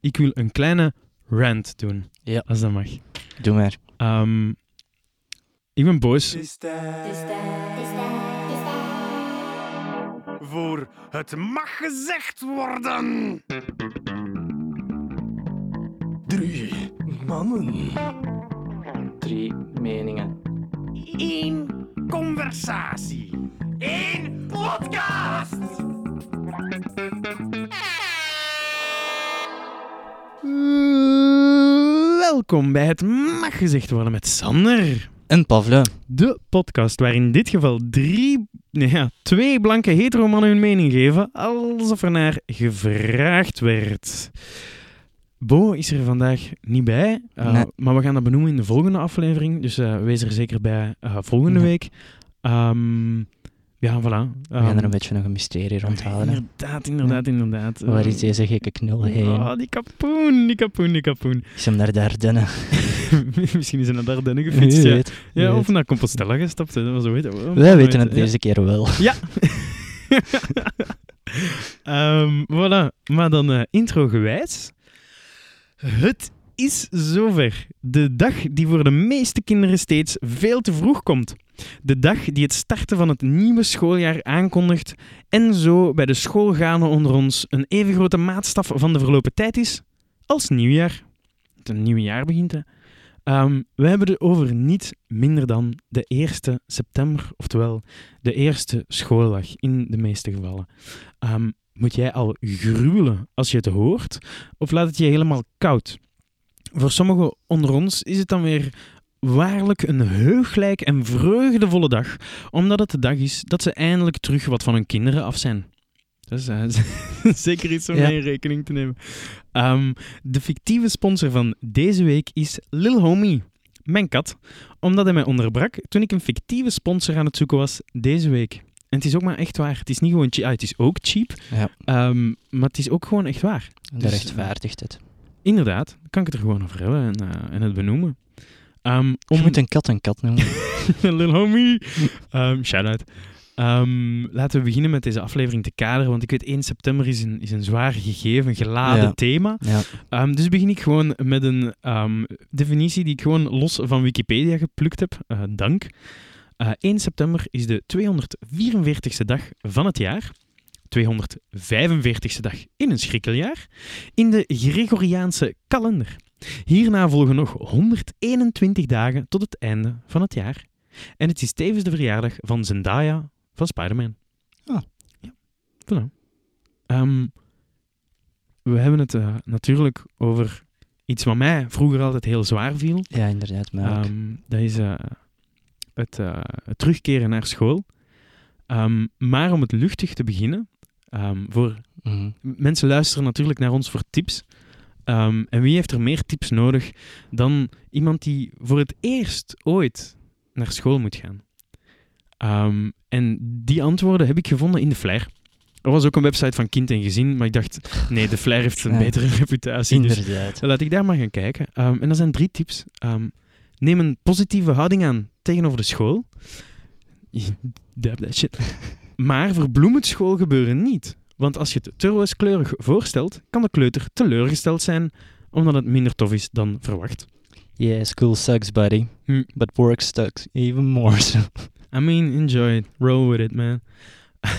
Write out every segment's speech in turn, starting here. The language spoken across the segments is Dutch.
ik wil een kleine rant doen. Ja. Als dat mag. Doe maar. Ehm, ik ben boos. Voor het mag gezegd worden. Drie mannen. Drie meningen. Eén conversatie. Eén podcast. Welkom bij het mag gezegd worden met Sander. En Pavle. De podcast waar in dit geval drie, nee ja, twee blanke hetero-mannen hun mening geven, alsof er naar gevraagd werd. Bo is er vandaag niet bij, uh, Nee. maar we gaan dat benoemen in de volgende aflevering, dus uh, wees er zeker bij uh, volgende Nee. week. Um, ja, voilà. We gaan er Um, een beetje nog een mysterie rond halen. hè. Inderdaad, inderdaad, inderdaad. Waar is Uh, deze gekke knul heen? Oh, die kapoen, die kapoen, die kapoen. Is hem naar de Ardennen? Misschien is hij naar Dardenne gefietst, Wie ja. weet. Ja, of naar Compostela gestapt, hè, dat zo weten. we. Wij We weten het ja. deze keer wel. Ja. Ehm voilà. Maar dan eh, intro gewijs. Het is zover. De dag die voor de meeste kinderen steeds veel te vroeg komt. De dag die het starten van het nieuwe schooljaar aankondigt en zo bij de schoolgaande onder ons een even grote maatstaf van de verlopen tijd is als nieuwjaar. Het een nieuw jaar begint, hè. Ehm, we hebben het over niet minder dan de 1 september, oftewel de eerste schooldag in de meeste gevallen. Ehm, moet jij al gruwelen als je het hoort, of laat het je helemaal koud? Voor sommigen onder ons is het dan weer waarlijk een heuglijk en vreugdevolle dag, omdat het de dag is dat ze eindelijk terug wat van hun kinderen af zijn. Dat is eh, zeker iets om Ja. mee in rekening te nemen. Ehm, de fictieve sponsor van deze week is Lil Homie, mijn kat, omdat hij mij onderbrak toen ik een fictieve sponsor aan het zoeken was deze week. En het is ook maar echt waar. Het is niet gewoon cheap. Ah, het is ook cheap, Ja, ehm, maar het is ook gewoon echt waar. dat Dus, rechtvaardigt het. Inderdaad, kan ik het er gewoon over hebben en, eh, en het benoemen. Ehm, Je moet een kat een kat noemen. Lil homie. Um, shout-out. Ehm, laten we beginnen met deze aflevering te kaderen, want ik weet 1 september is een, is een zwaar gegeven, geladen Ja. thema. Ja. Ehm, dus begin ik gewoon met een ehm, definitie die ik gewoon los van Wikipedia geplukt heb. Eh, dank. Eh, 1 september is de 244ste dag van het jaar. 245ste dag in een schrikkeljaar. In de Gregoriaanse kalender. Hierna volgen nog 121 dagen tot het einde van het jaar. En het is tevens de verjaardag van Zendaya van Spider-Man. Ah. Ja, voilà. Ehm, we hebben het eh, natuurlijk over iets wat mij vroeger altijd heel zwaar viel. ja, inderdaad. Maar. Ehm, dat is eh, het, eh, het terugkeren naar school. Ehm, maar om het luchtig te beginnen, voor Mhm. mensen luisteren natuurlijk naar ons voor tips. Ehm, en wie heeft er meer tips nodig dan iemand die voor het eerst ooit naar school moet gaan? Ehm, en die antwoorden heb ik gevonden in de Flair. Er was ook een website van kind en gezin, maar ik dacht, nee, de Flair heeft een Ja. betere reputatie. Dus laat ik daar maar gaan kijken. Ehm, en dat zijn drie tips. Neem een positieve houding aan tegenover de school. Dab that shit. Maar verbloem het schoolgebeuren niet. Want als je het te rooskleurig voorstelt, kan de kleuter teleurgesteld zijn, omdat het minder tof is dan verwacht. Yeah, school sucks, buddy. Hm. But work sucks even more. so. I mean, enjoy it. Roll with it, man.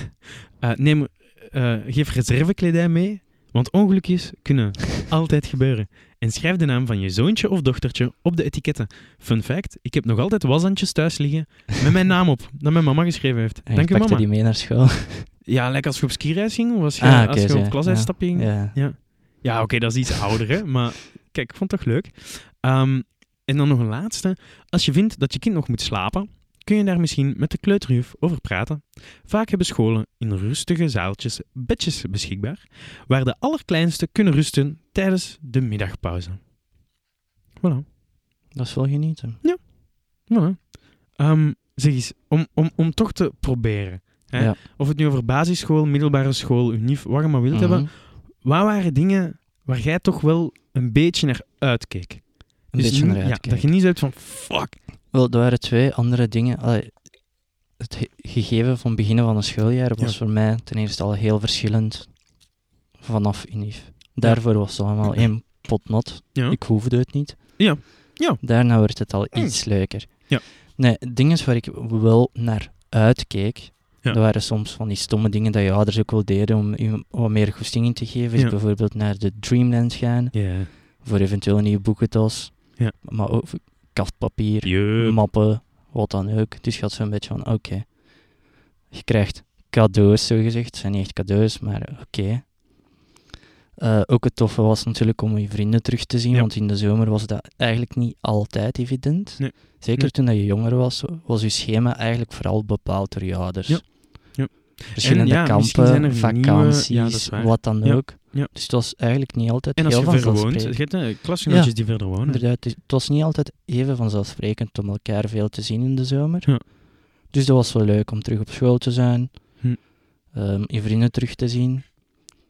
Eh, neem, eh, geef reservekledij mee, want ongelukjes kunnen altijd gebeuren. En schrijf de naam van je zoontje of dochtertje op de etiketten. Fun fact, ik heb nog altijd washandjes thuis liggen met mijn naam op, dat mijn mama geschreven heeft. En Dank je u, mama. die mee naar school. Ja, lekker als je op skireis ging, of als je, Ah, als je op klasuitstapje ging. Ja. Ja, ja oké, dat is iets ouder, hè. Maar kijk, ik vond het toch leuk. Ehm, en dan nog een laatste. Als je vindt dat je kind nog moet slapen, kun je daar misschien met de kleuterjuf over praten. Vaak hebben scholen in rustige zaaltjes bedjes beschikbaar, waar de allerkleinste kunnen rusten tijdens de middagpauze. Voilà. Dat is wel genieten. voilà. Ehm, zeg eens, om, om, om toch te proberen. Hè? Ja. Of het nu over basisschool, middelbare school, unief, wat je maar wilt hebben. Mhm. Wat waren dingen waar jij toch wel een beetje naar uitkeek? Een Dus beetje naar ja, uitkijken. Dat je niet zo hebt van, fuck. Wel, er waren twee andere dingen. Allee, het ge- gegeven van het begin van een schooljaar was Ja. voor mij ten eerste al heel verschillend vanaf UNIF. Daarvoor was het allemaal één pot nat. Ja. Ik hoefde het niet. Ja. Ja. Daarna wordt het al iets leuker. Ja. Nee, dingen waar ik wel naar uitkeek, Ja. dat waren soms van die stomme dingen dat je ouders ook wel deden om je wat meer goesting in te geven. Is Ja. bijvoorbeeld naar de Dreamland gaan, voor eventueel een nieuwe boekentas. Ja. Maar ook kaftpapier, mappen, wat dan ook. Dus je had zo'n beetje van, oké, je krijgt cadeaus, zogezegd. Het zijn niet echt cadeaus, maar oké. Eh, ook het toffe was natuurlijk om je vrienden terug te zien, Ja. want in de zomer was dat eigenlijk niet altijd evident. Nee. Zeker Nee. toen dat je jonger was, was je schema eigenlijk vooral bepaald door je ouders. Ja. Ja. Verschillende En ja, misschien zijn kampen, nieuwe- vakanties, wat dan ook. Ja. Dus het was eigenlijk niet altijd En als heel je ver woont, je eh, klasgenootjes die verder wonen. Inderdaad, het het was niet altijd even vanzelfsprekend om elkaar veel te zien in de zomer. Ja. Dus dat was wel leuk om terug op school te zijn, Hm. ehm, je vrienden terug te zien.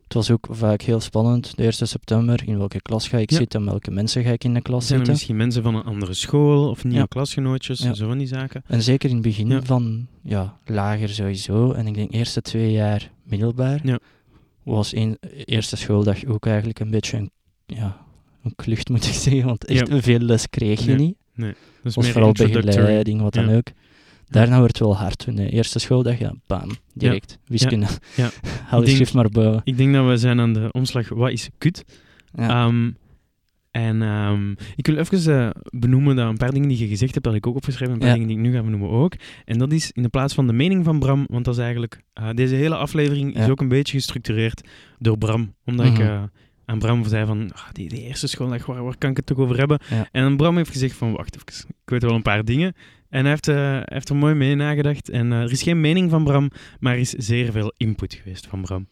Het was ook vaak heel spannend, de 1 september, in welke klas ga ik Ja. zitten, met welke mensen ga ik in de klas Zijn er zitten. misschien mensen van een andere school of nieuwe Ja. klasgenootjes, Ja. zo van die zaken? En zeker in het begin van ja, lager sowieso, en ik denk eerste twee jaar middelbaar, Ja. was een, eerste schooldag ook eigenlijk een beetje een, ja, een klucht moet ik zeggen, want echt veel les kreeg je Nee. niet. Dus was meer vooral begeleiding, wat dan ook. Daarna wordt het wel hard. Toen de eerste schooldag, ja, bam, direct. Wiskunde. Ja. Haal je schrift maar boven. Ik denk dat we zijn aan de omslag, wat is kut? Ja. Ehm, en ehm, ik wil even eh, benoemen dat een paar dingen die je gezegd hebt, dat ik ook opgeschreven, een paar Ja. dingen die ik nu ga benoemen ook. En dat is in de plaats van de mening van Bram, want dat is eigenlijk, eh, deze hele aflevering is ook een beetje gestructureerd door Bram. Omdat ik Mhm. eh, aan Bram zei van, ah, die, die eerste schooldag, waar, waar kan ik het toch over hebben? Ja. En dan Bram heeft gezegd van, wacht even, ik weet wel een paar dingen. En hij heeft, hij heeft er mooi mee nagedacht. En eh, er is geen mening van Bram, maar er is zeer veel input geweest van Bram.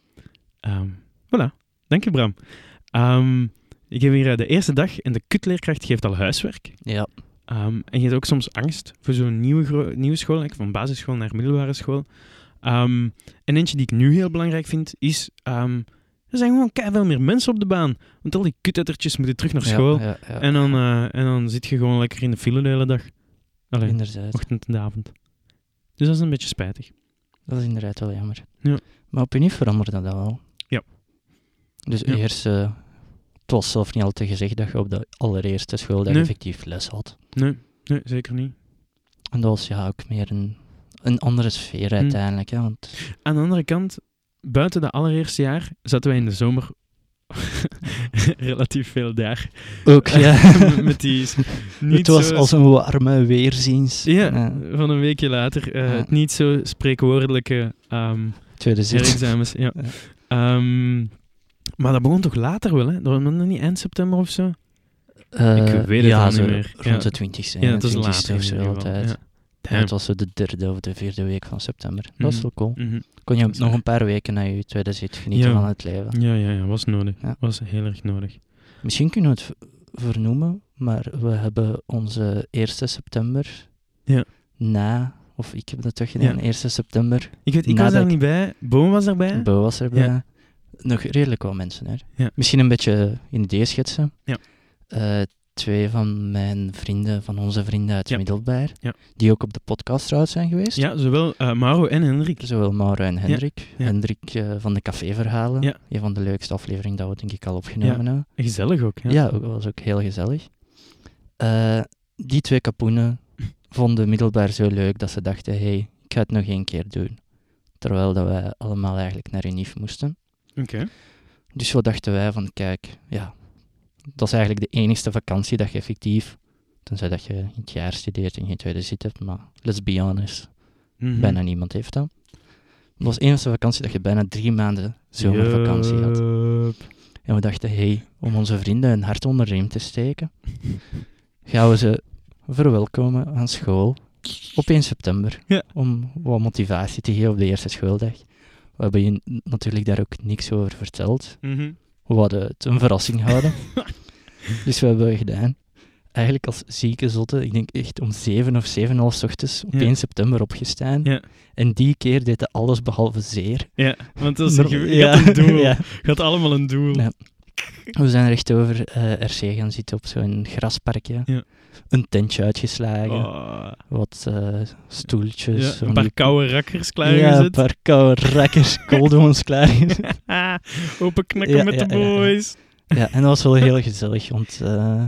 Ehm voilà, dank je Bram. Ehm, ik heb hier eh, de eerste dag en de kutleerkracht geeft al huiswerk. ja. Ehm, en je hebt ook soms angst voor zo'n nieuwe, nieuwe school, like van basisschool naar middelbare school. En eentje die ik nu heel belangrijk vind, is... er zijn gewoon veel meer mensen op de baan. Want al die kutettertjes moeten terug naar school. Ja, ja, En, dan, en dan zit je gewoon lekker in de file de hele dag. Inderdaad. ochtend en de avond. Dus dat is een beetje spijtig. Dat is inderdaad wel jammer. Ja. Maar op Unif veranderde dat wel. Ja. Dus Ja. eerst... eh, het was zelf niet altijd gezegd dat je op de allereerste schooldag Nee. effectief les had. Nee, nee zeker niet. En dat was ja ook meer een, een andere sfeer Hm. uiteindelijk. Hè, want Aan de andere kant, buiten dat allereerste jaar, zaten wij in de zomer relatief veel daar. ook, ja. Met die niet het was zo- als een warme weerziens. Ja, van een weekje later. eh, Ja. Het niet zo spreekwoordelijke ehm tweede herexamens. Ja. Ja. Ehm, maar dat begon toch later wel, hè? Dat was nog niet eind september of zo? Eh, Ik weet het ja, al niet meer. Rond Ja. de 20ste. Ja, het was 21ste later of zo altijd. Damn. het was zo de derde of de vierde week van september. Dat is Mhm. wel cool. Mhm. Kon je nog een paar weken na je tweede zit genieten Ja. van het leven. Ja, ja, ja, was nodig. Ja. Was heel erg nodig. Misschien kunnen we het vernoemen, maar we hebben onze 1 september Ja. na, of ik heb dat toch gedaan, Ja. 1 september, Ik, weet, ik was ik- niet bij. Boom was daarbij. Bo was erbij. Nog redelijk wat mensen, hè. Ja. Misschien een beetje in idee schetsen. Ja. Eh, twee van mijn vrienden, van onze vrienden uit Ja. Middelbaar, Ja. die ook op de podcast trouwens zijn geweest. Ja, zowel eh, Mauro en Hendrik. Zowel Mauro en Hendrik. Ja. Hendrik eh, van de Caféverhalen. Ja. Een van de leukste afleveringen dat we denk ik al opgenomen hebben. Gezellig ook. Ja. Ja, dat was ook heel gezellig. Eh, die twee kapoenen vonden middelbaar zo leuk dat ze dachten, hé, hey, ik ga het nog één keer doen. Terwijl dat wij allemaal eigenlijk naar Unif moesten. Oké. Dus wat dachten wij van, kijk, ja, dat is eigenlijk de enigste vakantie dat je effectief, tenzij dat je in het jaar studeert en geen tweede zit hebt, maar let's be honest, Mhm. bijna niemand heeft dat. Dat was de enige vakantie dat je bijna drie maanden zomervakantie had. En we dachten, hey, om onze vrienden een hart onder de riem te steken, gaan we ze verwelkomen aan school op 1 september. Ja. Om wat motivatie te geven op de eerste schooldag. We hebben je natuurlijk daar ook niks over verteld. Mhm. We hadden het een verrassing houden. dus we hebben gedaan. Eigenlijk als zieke zotte, ik denk echt om 7 of 7 half 's ochtends op Ja. 1 september opgestaan. Ja. En die keer deed hij alles behalve zeer. Ja, want dat is, Nor- je, ja, had een doel. ja. Je had allemaal een doel. Ja. We zijn recht over eh, RC gaan zitten op zo'n grasparkje. Ja. Een tentje uitgeslagen. Oh. Wat eh, stoeltjes. Ja, een paar die- koude rakkers Ja, een klaargezet. paar koude rakkers, cold ones klaargezet. Open knakken met de boys. Ja, en dat was wel heel gezellig, want eh,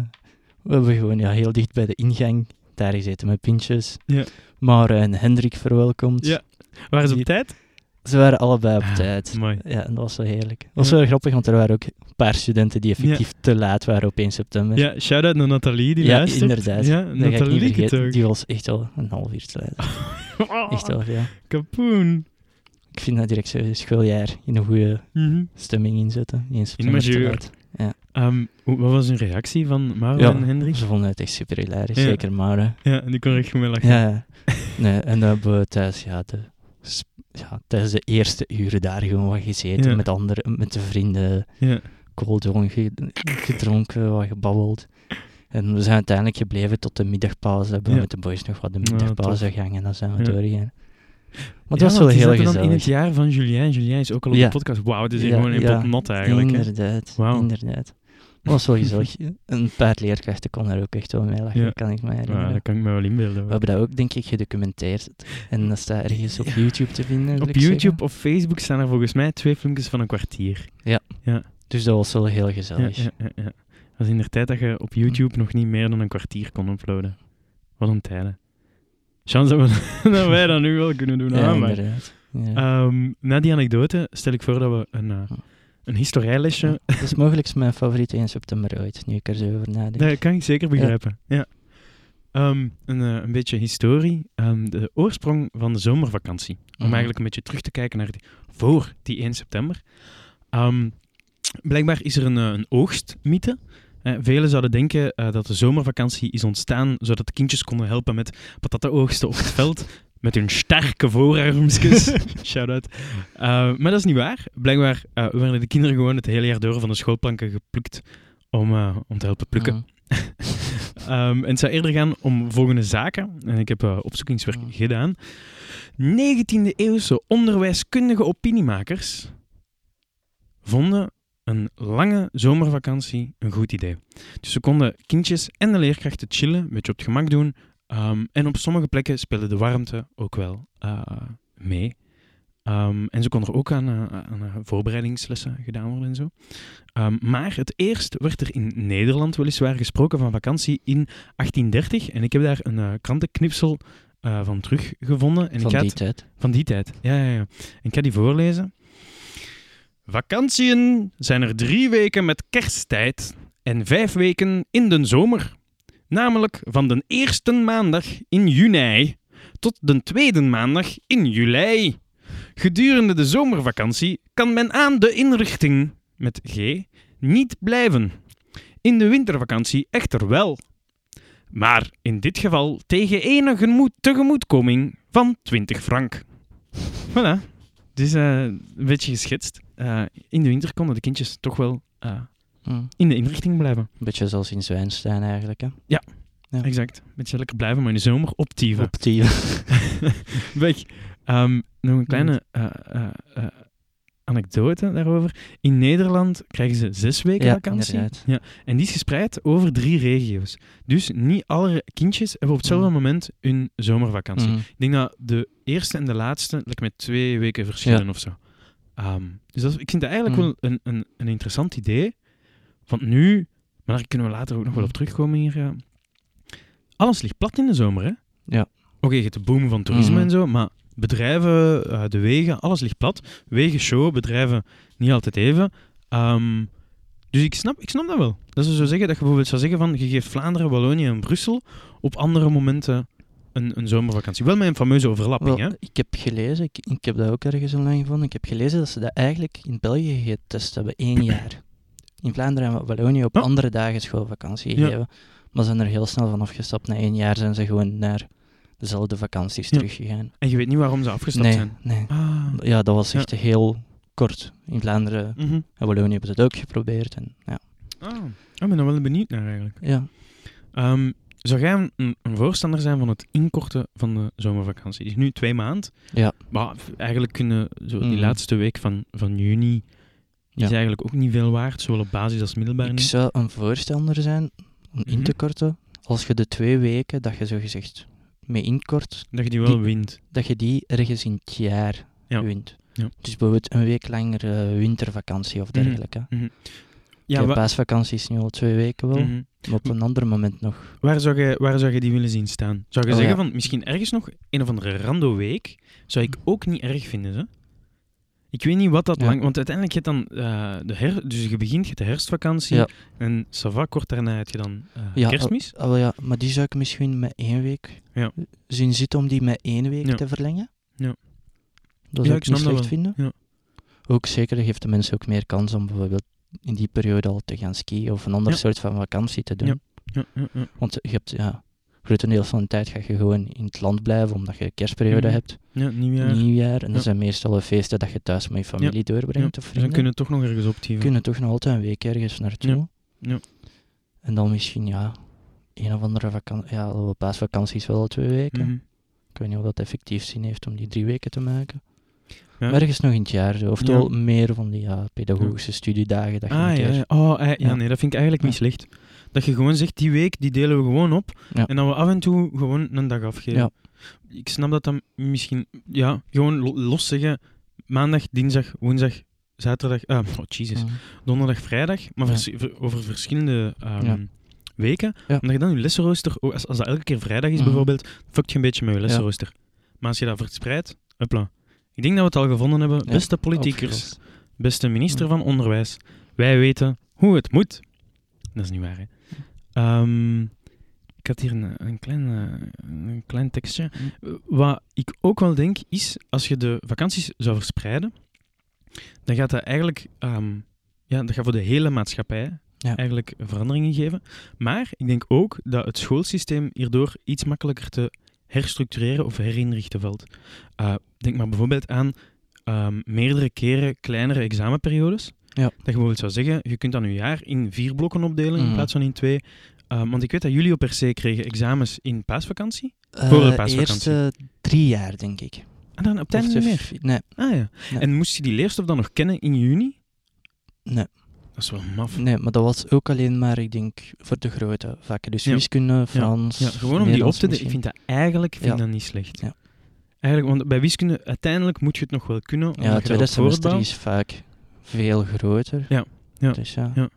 we hebben gewoon ja, heel dicht bij de ingang daar gezeten met pintjes. Ja. Maar en Hendrik verwelkomd. Ja. Waren ze op tijd? Ze waren allebei op Ah, tijd. Mooi. Ja, en dat was wel heerlijk. Dat was Ja. wel grappig, want er waren ook een paar studenten die effectief te laat waren op 1 september. Ja, shout-out naar Nathalie die Ja, luistert. inderdaad. Ja, Nathalie. Die was echt wel een half uur te laat. Oh, Echt wel, ja. Kapoen. Ik vind dat direct zo'n schooljaar in een goede Mhm. stemming inzetten. Eens september te laat. Ehm, hoe- wat was hun reactie van Mauro Ja, en Hendrik? Ze vonden het echt super hilarisch, Ja. zeker Maure. Ja, die kon echt goed mee lachen. Ja, nee, en dan hebben we thuis, ja, de, ja, tijdens de eerste uren daar gewoon wat gezeten Ja. met anderen, met de vrienden, Ja. ge- gedronken, wat gebabbeld. En we zijn uiteindelijk gebleven tot de middagpauze. Hebben we Ja. met de boys nog wat de Ja, middagpauze gegaan en dan zijn we Ja. Ja, het was want wel heel zaten dan gezellig. in het jaar van Julien. Julien is ook al op Ja. de podcast. Wauw, het is hier Ja, gewoon ja. pot nat eigenlijk. Inderdaad, Wauw. inderdaad. Dat was wel gezellig. Een paar leerkrachten konden er ook echt wel mee lachen, Ja. kan ik me herinneren. Ja, dat kan ik me wel inbeelden. We hebben dat ook, denk ik, gedocumenteerd. En dat staat ergens op YouTube te vinden. Op zeggen. YouTube of Facebook staan er volgens mij twee filmpjes van een kwartier. Dus dat was wel heel Ja, gezellig. ja, ja, ja. Dat is in de tijd dat je op YouTube nog niet meer dan een kwartier kon uploaden. Wat een tijden. Chance dat, we, dat wij dat nu wel kunnen doen. Ja, ah, maar. inderdaad. Ja. Ehm, na die anekdote stel ik voor dat we een, uh, een historielesje... Dat is mogelijk mijn favoriete 1 september ooit, nu ik er zo over nadenk. Dat kan ik zeker begrijpen. Ja. Ehm, een, eh, een beetje historie. Ehm, de oorsprong van de zomervakantie. Om Mhm. eigenlijk een beetje terug te kijken naar die, voor die 1 september. Blijkbaar is er een, eh, een oogstmythe. Eh, velen zouden denken eh, dat de zomervakantie is ontstaan zodat de kindjes konden helpen met patatenoogsten op het veld. Met hun sterke voorarmsjes. Shout-out. Eh, maar dat is niet waar. Blijkbaar werden de kinderen gewoon het hele jaar door van de schoolplanken geplukt om, om te helpen plukken. Mhm. Ehm, en het zou eerder gaan om volgende zaken. En ik heb opzoekingswerk Mm. gedaan. 19e eeuwse onderwijskundige opiniemakers vonden een lange zomervakantie een goed idee. Dus ze konden kindjes en de leerkrachten chillen, een beetje op het gemak doen. Ehm, en op sommige plekken speelde de warmte ook wel eh, mee. Ehm, en ze konden er ook aan, eh, aan eh, voorbereidingslessen gedaan worden en zo. Ehm, maar het eerst werd er in Nederland weliswaar gesproken van vakantie in 1830. En ik heb daar een krantenknipsel van teruggevonden. En Van ik ga die het- tijd. van die tijd, ja, ja, ja. En ik ga die voorlezen. Vakantieën zijn er drie weken met kersttijd en vijf weken in de zomer. Namelijk van de eerste maandag in juni tot de tweede maandag in juli. Gedurende de zomervakantie kan men aan de inrichting met G niet blijven. In de wintervakantie echter wel. Maar in dit geval tegen enige tegemoetkoming van 20 frank. Voilà. Dus eh, een beetje geschetst. Eh, in de winter konden de kindjes toch wel Hm. in de inrichting blijven. Een beetje zoals in Zwijnstein eigenlijk. Hè. Ja. Exact. Beetje lekker blijven, maar in de zomer optieven. Op die. Weg. Ehm, nog een kleine eh, eh, anekdote daarover. In Nederland krijgen ze zes weken Ja, vakantie. inderdaad. Ja, en die is gespreid over drie regio's. Dus niet alle kindjes hebben op hetzelfde Mm. moment hun zomervakantie. Mhm. Ik denk dat de eerste en de laatste like, met twee weken verschillen Ja. of zo. Ehm, dus dat ik vind dat eigenlijk Mm. wel een, een, een interessant idee. Want nu, maar daar kunnen we later ook nog wel op terugkomen hier. ja. Alles ligt plat in de zomer, hè? Ja. Oké, je hebt de boom van toerisme Mhm. en zo, maar bedrijven, eh, de wegen, alles ligt plat. Wegen, show, bedrijven niet altijd even. Ehm, dus ik snap, ik snap dat wel. Dat ze zo zeggen dat je bijvoorbeeld zou zeggen van je geeft Vlaanderen, Wallonië en Brussel op andere momenten een, een zomervakantie. Wel met een fameuze overlapping, Wel, hè? ik heb gelezen, ik, ik heb dat ook ergens online gevonden, ik heb gelezen dat ze dat eigenlijk in België getest hebben, één jaar. In Vlaanderen en Wallonië op andere dagen schoolvakantie Ja. gegeven. Maar zijn er heel snel van afgestapt. Na één jaar zijn ze gewoon naar dezelfde vakanties Ja. teruggegaan. En je weet niet waarom ze afgestapt Nee, zijn. nee. Ah. Ja, dat was Ja. echt heel kort. In Vlaanderen Mhm. en Wallonië hebben ze het ook geprobeerd. En, ja. Ah. Ik ben er wel benieuwd naar eigenlijk. Ja. Ehm, zou jij een, een voorstander zijn van het inkorten van de zomervakantie? Is nu twee maanden. Ja. Maar eigenlijk kunnen zo die Mhm. laatste week van, van juni is eigenlijk ook niet veel waard, zowel op basis als middelbaar Ik zou een voorstander zijn om in Mhm. te korten. Als je de twee weken dat je zo gezegd mee inkort, Dat je die wel die- wint. dat je die ergens in het jaar Ja. wint. Ja. Dus bijvoorbeeld een week langer eh, wintervakantie of Mhm. dergelijke. Ja, Kijk, wa- paasvakantie is nu al twee weken wel, op een ander moment nog. waar, zou je, waar zou je die willen zien staan? Zou je Oh, zeggen ja. van misschien ergens nog een of andere rando-week? Zou ik ook niet erg vinden, hè? Ik weet niet wat dat Ja. lang... Want uiteindelijk heb je dan eh, de her... Dus je begint, je de herfstvakantie. Ja. En Sava, kort daarna heb je dan eh, Ja, kerstmis. Oh, ja, maar die zou ik misschien met één week Ja. zien zitten om die met één week te verlengen. Ja. Dat Ja, zou ik ik niet slecht vinden. Ja. Ook zeker, geeft de mensen ook meer kans om bijvoorbeeld in die periode al te gaan skiën of een ander soort van vakantie te doen. Want je hebt, ja, grotendeels van de tijd ga je gewoon in het land blijven omdat je kerstperiode Mhm. hebt, ja nieuwjaar. nieuwjaar. En Ja. dat zijn meestal de feesten dat je thuis met je familie doorbrengt of dus dan kunnen toch nog ergens optieven. kunnen toch nog altijd een week ergens naartoe. Ja. En dan misschien, ja, een of andere vakantie. Ja, wel, paasvakantie is wel al twee weken. Mhm. Ik weet niet of dat effectief zin heeft om die drie weken te maken. Ja. Maar ergens nog in het jaar. Zo. Oftewel meer van die ja, pedagogische studiedagen. Dat je Ah, ja. Oh, eh, ja, nee, dat vind ik eigenlijk niet slecht. Dat je gewoon zegt, die week, die delen we gewoon op. En dat we af en toe gewoon een dag afgeven. Ik snap dat dan misschien... Ja, gewoon lo- los zeggen. Maandag, dinsdag, woensdag, zaterdag... ah, oh, Jesus. Donderdag, vrijdag. Maar vers- over verschillende ehm, weken. Omdat je dan je lessenrooster... als, als dat elke keer vrijdag is Mhm. bijvoorbeeld, fukt je een beetje met je lessenrooster. Maar als je dat verspreidt, hopla. Ik denk dat we het al gevonden hebben. Ja, Beste politiekers, beste minister van Onderwijs, wij weten hoe het moet. Dat is niet waar, hè. Ehm, ik had hier een, een, klein, eh, een klein tekstje. Hm. Wat ik ook wel denk, is als je de vakanties zou verspreiden, dan gaat dat eigenlijk ehm, ja, dat gaat voor de hele maatschappij Ja. eigenlijk veranderingen geven. Maar ik denk ook dat het schoolsysteem hierdoor iets makkelijker te herstructureren of herinrichten valt. Eh, denk maar bijvoorbeeld aan ehm, meerdere keren kleinere examenperiodes. Ja. Dat je bijvoorbeeld zou zeggen, je kunt dan je jaar in vier blokken opdelen in Mhm. plaats van in twee. Ehm, want ik weet dat jullie op per se kregen examens in paasvakantie. Eh, Voor de paasvakantie. eerste drie jaar, denk ik. En dan op het Of einde de niet meer. vi- Nee, Ah ja. Nee. En moest je die leerstof dan nog kennen in juni? nee, Dat is wel maf. nee, maar dat was ook alleen maar, ik denk, voor de grote vakken. Dus Ja. wiskunde, Frans, Ja, gewoon om die op te. Ik vind dat eigenlijk vind dat niet slecht. Ja. Eigenlijk, want bij wiskunde, uiteindelijk moet je het nog wel kunnen. Ja, het tweede semester is vaak veel groter. Ja, ja, Dus ja. ja.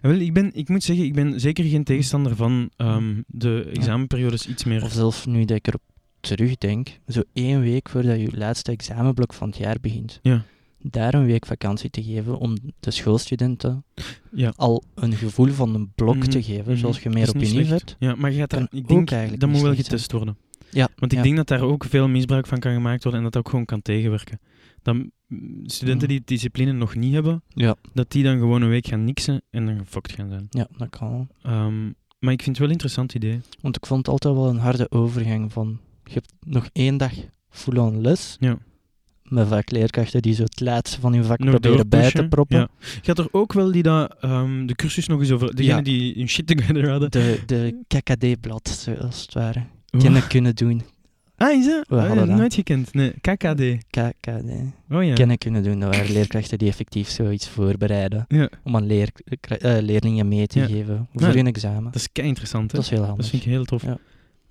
En wel, ik, ben, ik moet zeggen, ik ben zeker geen tegenstander van ehm, de examenperiodes iets meer... Of zelfs nu dat ik erop terugdenk, zo één week voordat je laatste examenblok van het jaar begint, Ja. daar een week vakantie te geven om de schoolstudenten Ja. al een gevoel van een blok Mhm, te geven, mhm. zoals je meer op je hebt. Ja, maar je gaat daar, Kan ik denk, eigenlijk dat moet wel getest worden. Ja, Want ik ja. denk dat daar ook veel misbruik van kan gemaakt worden en dat dat ook gewoon kan tegenwerken. Dan mm, studenten Mhm. die discipline nog niet hebben, Ja, dat die dan gewoon een week gaan niksen en dan gefokt gaan zijn. ja, dat kan wel. Ehm, maar ik vind het wel een interessant idee. Want ik vond het altijd wel een harde overgang van, je hebt nog één dag full-on les, Ja. met vaak leerkrachten die zo het laatste van hun vak Nog proberen bij te proppen. Ja. Je had er ook wel die dat, ehm, de cursus nog eens over... Degene Ja. die hun shit together hadden. De, de KKD-blad, zoals het ware. Kennen kunnen doen. Ah, is dat? We Oh, hadden dat. nooit gekend. Nee, KKD. KKD. Oh ja. Kennen kunnen doen. Dat waren leerkrachten die effectief zoiets voorbereiden. Ja, Om aan leer, eh, leerlingen mee te Ja. geven voor hun examen. dat is kei interessant. Hè? Dat is heel handig. Dat vind ik heel tof. Ja.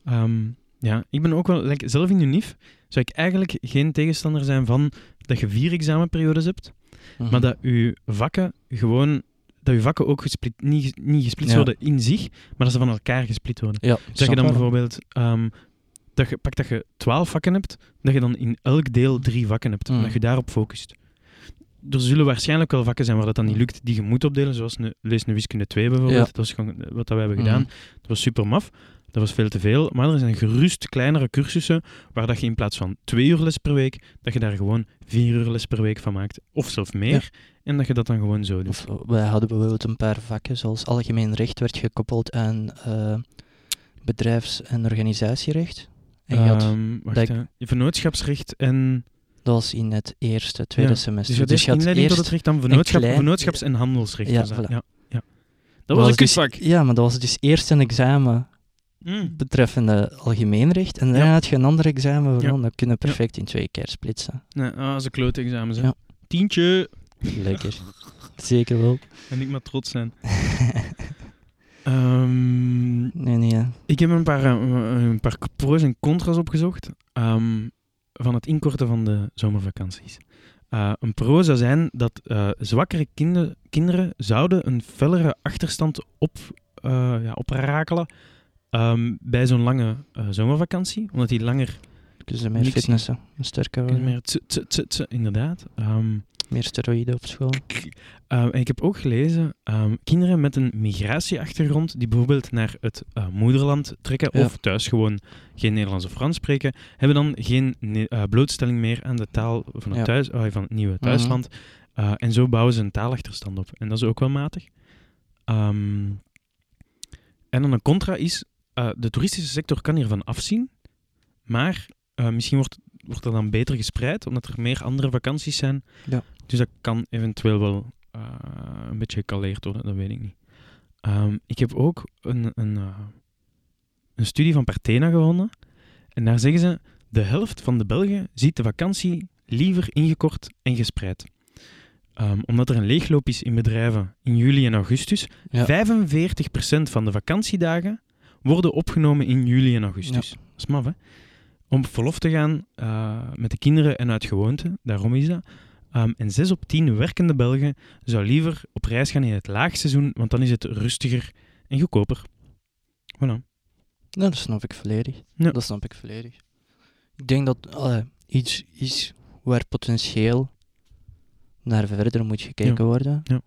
Ehm, ja, ik ben ook wel, like, zelf in UNIF zou ik eigenlijk geen tegenstander zijn van dat je vier examenperiodes hebt, Mhm. maar dat je vakken gewoon, dat je vakken ook gesplit, niet, niet gesplitst worden in zich, maar dat ze van elkaar gesplit worden. Ja, Dat je dan bijvoorbeeld, ehm, dat je, pak dat je twaalf vakken hebt, dat je dan in elk deel drie vakken hebt, Mm. dat je daarop focust. Er zullen waarschijnlijk wel vakken zijn waar dat dan niet lukt, die je moet opdelen, zoals een, lees een wiskunde 2 bijvoorbeeld. Ja. Dat was gewoon wat dat we hebben Mhm. gedaan. Dat was super maf. Dat was veel te veel. Maar er zijn gerust kleinere cursussen waar dat je in plaats van twee uur les per week, dat je daar gewoon vier uur les per week van maakt. Of zelfs meer. En dat je dat dan gewoon zo doet. Of, eh, wij hadden bijvoorbeeld een paar vakken, zoals algemeen recht werd gekoppeld aan eh, bedrijfs- en organisatierecht. En je had, Ehm, wacht. Je Vernootschapsrecht en... dat was in het eerste, tweede Ja, semester. Dus je had eerst inleiding tot het recht vernootschap, klein- vernootschaps- en handelsrecht. Ja, voilà. ja, ja. Dat was een dus, kutvak. Ja, maar dat was dus eerst een examen Mm. betreffende algemeen recht. En daarna Ja. had je een ander examen Ja. waarvan dat kunnen perfect in twee keer splitsen. Nee, ah, dat is een klote examen. Ja. Tientje. Lekker. Zeker wel. En ik maar trots zijn. Ehm, Nee, nee. ja. Ik heb een paar, eh, een paar pro's en contra's opgezocht ehm, van het inkorten van de zomervakanties. Eh, een pro zou zijn dat eh, zwakkere kinder- kinderen zouden een fellere achterstand op, eh, ja, oprakelen ehm, bij zo'n lange eh, zomervakantie. Omdat die langer... Dus meer Niks- fitnessen, sterker worden, Meer tse- tse- tse- tse, inderdaad. Ehm, meer steroïden op school. Uh, en ik heb ook gelezen, kinderen met een migratieachtergrond die bijvoorbeeld naar het uh, moederland trekken Ja. of thuis gewoon geen Nederlands of Frans spreken, hebben dan geen uh, blootstelling meer aan de taal van het, Ja. thuis, oh, van het nieuwe Mhm. thuisland. Uh, en zo bouwen ze een taalachterstand op. En dat is ook wel matig. Um, en dan een contra is, uh, de toeristische sector kan hiervan afzien, maar uh, misschien wordt, wordt er dan beter gespreid, omdat er meer andere vakanties zijn. Ja. Dus dat kan eventueel wel uh, een beetje gekaleerd worden, dat weet ik niet. Um, ik heb ook een, een, een studie van Partena gevonden. En daar zeggen ze, de helft van de Belgen ziet de vakantie liever ingekort en gespreid. Um, omdat er een leegloop is in bedrijven in juli en augustus. Ja. 45% van de vakantiedagen worden opgenomen in juli en augustus. Ja. Dat is maf, hè? Om verlof te gaan uh, met de kinderen en uit gewoonte, daarom is dat. Um, en 6 op 10 werkende Belgen zou liever op reis gaan in het laagseizoen, want dan is het rustiger en goedkoper. Voilà. Ja, dat snap ik volledig. Ja. Dat snap ik volledig. Ik denk dat allee, iets is waar potentieel naar verder moet gekeken Ja. worden. Ja.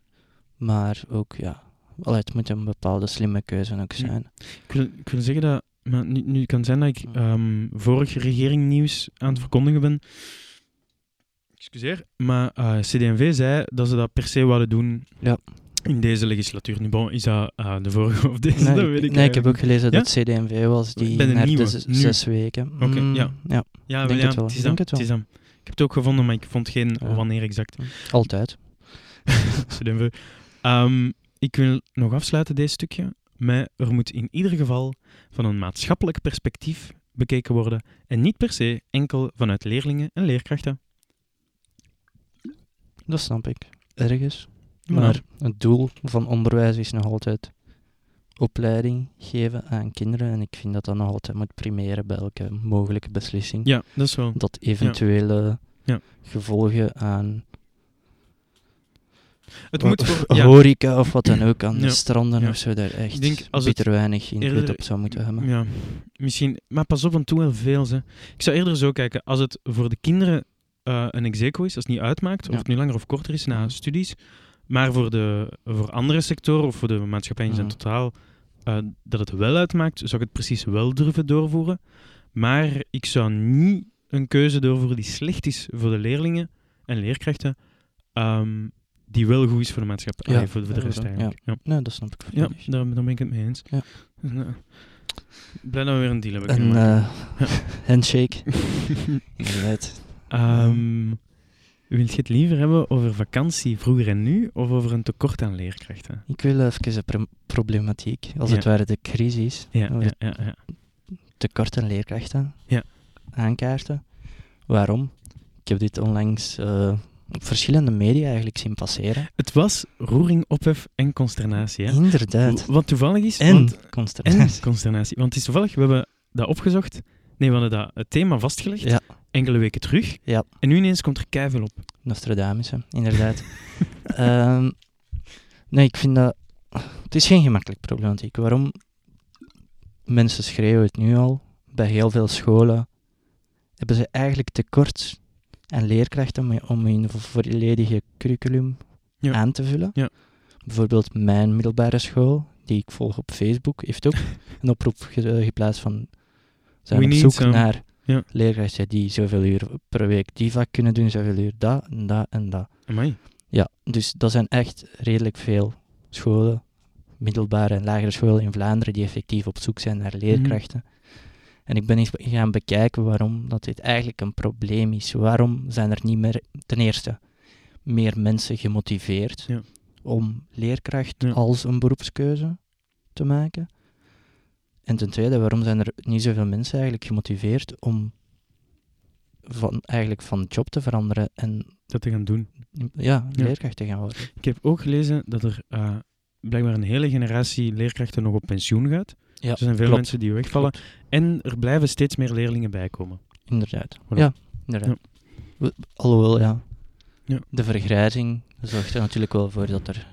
Maar ook, ja, allee, het moet een bepaalde slimme keuze ook Ja. zijn. Ik wil, ik wil zeggen dat, maar nu, nu kan zijn dat ik um, vorig regeringnieuws aan het verkondigen ben. Excuseer, maar uh, CD&V zei dat ze dat per se wilden doen Ja. in deze legislatuur. Nu, bon, is dat uh, de vorige of deze? Nee, dat ik, weet ik nee, ik heb ook gelezen Ja? dat CD&V was die Bij de naar nieuwe, de zes weken. Oké, Mm, ja. ja. Ja, denk ja, het wel, is denk het is wel. Ik heb het ook gevonden, maar ik vond geen Ja. wanneer exact. Altijd. CD&V. Um, ik wil nog afsluiten deze stukje met er moet in ieder geval van een maatschappelijk perspectief bekeken worden en niet per se enkel vanuit leerlingen en leerkrachten. Dat snap ik. Ergens. Maar Maar het doel van onderwijs is nog altijd opleiding geven aan kinderen. En ik vind dat dat nog altijd moet primeren bij elke mogelijke beslissing. ja, dat is wel. Dat eventuele Ja. gevolgen aan Het moet voor. Ja, horeca of wat dan ook aan de Ja. stranden of zo daar echt Ik denk als het bitter weinig invloed eerder- op zou moeten hebben. ja, misschien. Maar pas op, want toen wel veel. Ze. Ik zou eerder zo kijken. Als het voor de kinderen eh, een execo is, als het niet uitmaakt, of het nu langer of korter is na studies, maar voor, de, voor andere sectoren of voor de maatschappij in zijn totaal, eh, dat het wel uitmaakt, zou ik het precies wel durven doorvoeren. Maar ik zou niet een keuze doorvoeren die slecht is voor de leerlingen en leerkrachten, ehm, die wel goed is voor de maatschappij, Ja, voor, de rest ja. eigenlijk. Ja, Nee, dat snap ik ja volledig. daar, daar ben ik het mee eens. Ja. Nou, blij dat we weer een deal hebben Een eh, handshake. Inderdaad. Ehm, wilt je het liever hebben over vakantie vroeger en nu, of over een tekort aan leerkrachten? Ik wil even de pro- problematiek, als het ware de crisis, Ja, ja, tekort aan leerkrachten Ja. aankaarten. Waarom? Ik heb dit onlangs eh, op verschillende media eigenlijk zien passeren. Het was roering, ophef en consternatie. Hè? Inderdaad. Wat toevallig is, En want, en consternatie. consternatie. Want het is toevallig, we hebben dat opgezocht. Nee, we hadden dat het thema vastgelegd, Ja. enkele weken terug. Ja. En nu ineens komt er keiveel op. Nostradamus, hè, inderdaad. Ehm, nee, ik vind dat... Het is geen gemakkelijk problematiek. Waarom? Mensen schreeuwen het nu al. Bij heel veel scholen hebben ze eigenlijk tekort aan leerkrachten om, om hun vo- volledige curriculum Ja. aan te vullen. Ja. Bijvoorbeeld mijn middelbare school, die ik volg op Facebook, heeft ook een oproep ge- eh, geplaatst van... Zijn We op zoek some. naar Ja. leerkrachten die zoveel uur per week die vak kunnen doen, zoveel uur dat en dat en dat. Amai. Ja, dus dat zijn echt redelijk veel scholen, middelbare en lagere scholen in Vlaanderen, die effectief op zoek zijn naar leerkrachten. En ik ben eens gaan bekijken waarom dat dit eigenlijk een probleem is. Waarom zijn er niet meer, ten eerste, meer mensen gemotiveerd Ja. om leerkracht Ja. als een beroepskeuze te maken? En ten tweede, waarom zijn er niet zoveel mensen eigenlijk gemotiveerd om van, eigenlijk van job te veranderen en Dat te gaan doen. ja, Ja. leerkracht te gaan worden? Ik heb ook gelezen dat er eh, blijkbaar een hele generatie leerkrachten nog op pensioen gaat. Ja, er zijn veel klopt. mensen die wegvallen. En er blijven steeds meer leerlingen bijkomen. Inderdaad. Voilà. Ja, inderdaad. We- Alhoewel, ja. Ja. De vergrijzing zorgt er natuurlijk wel voor dat er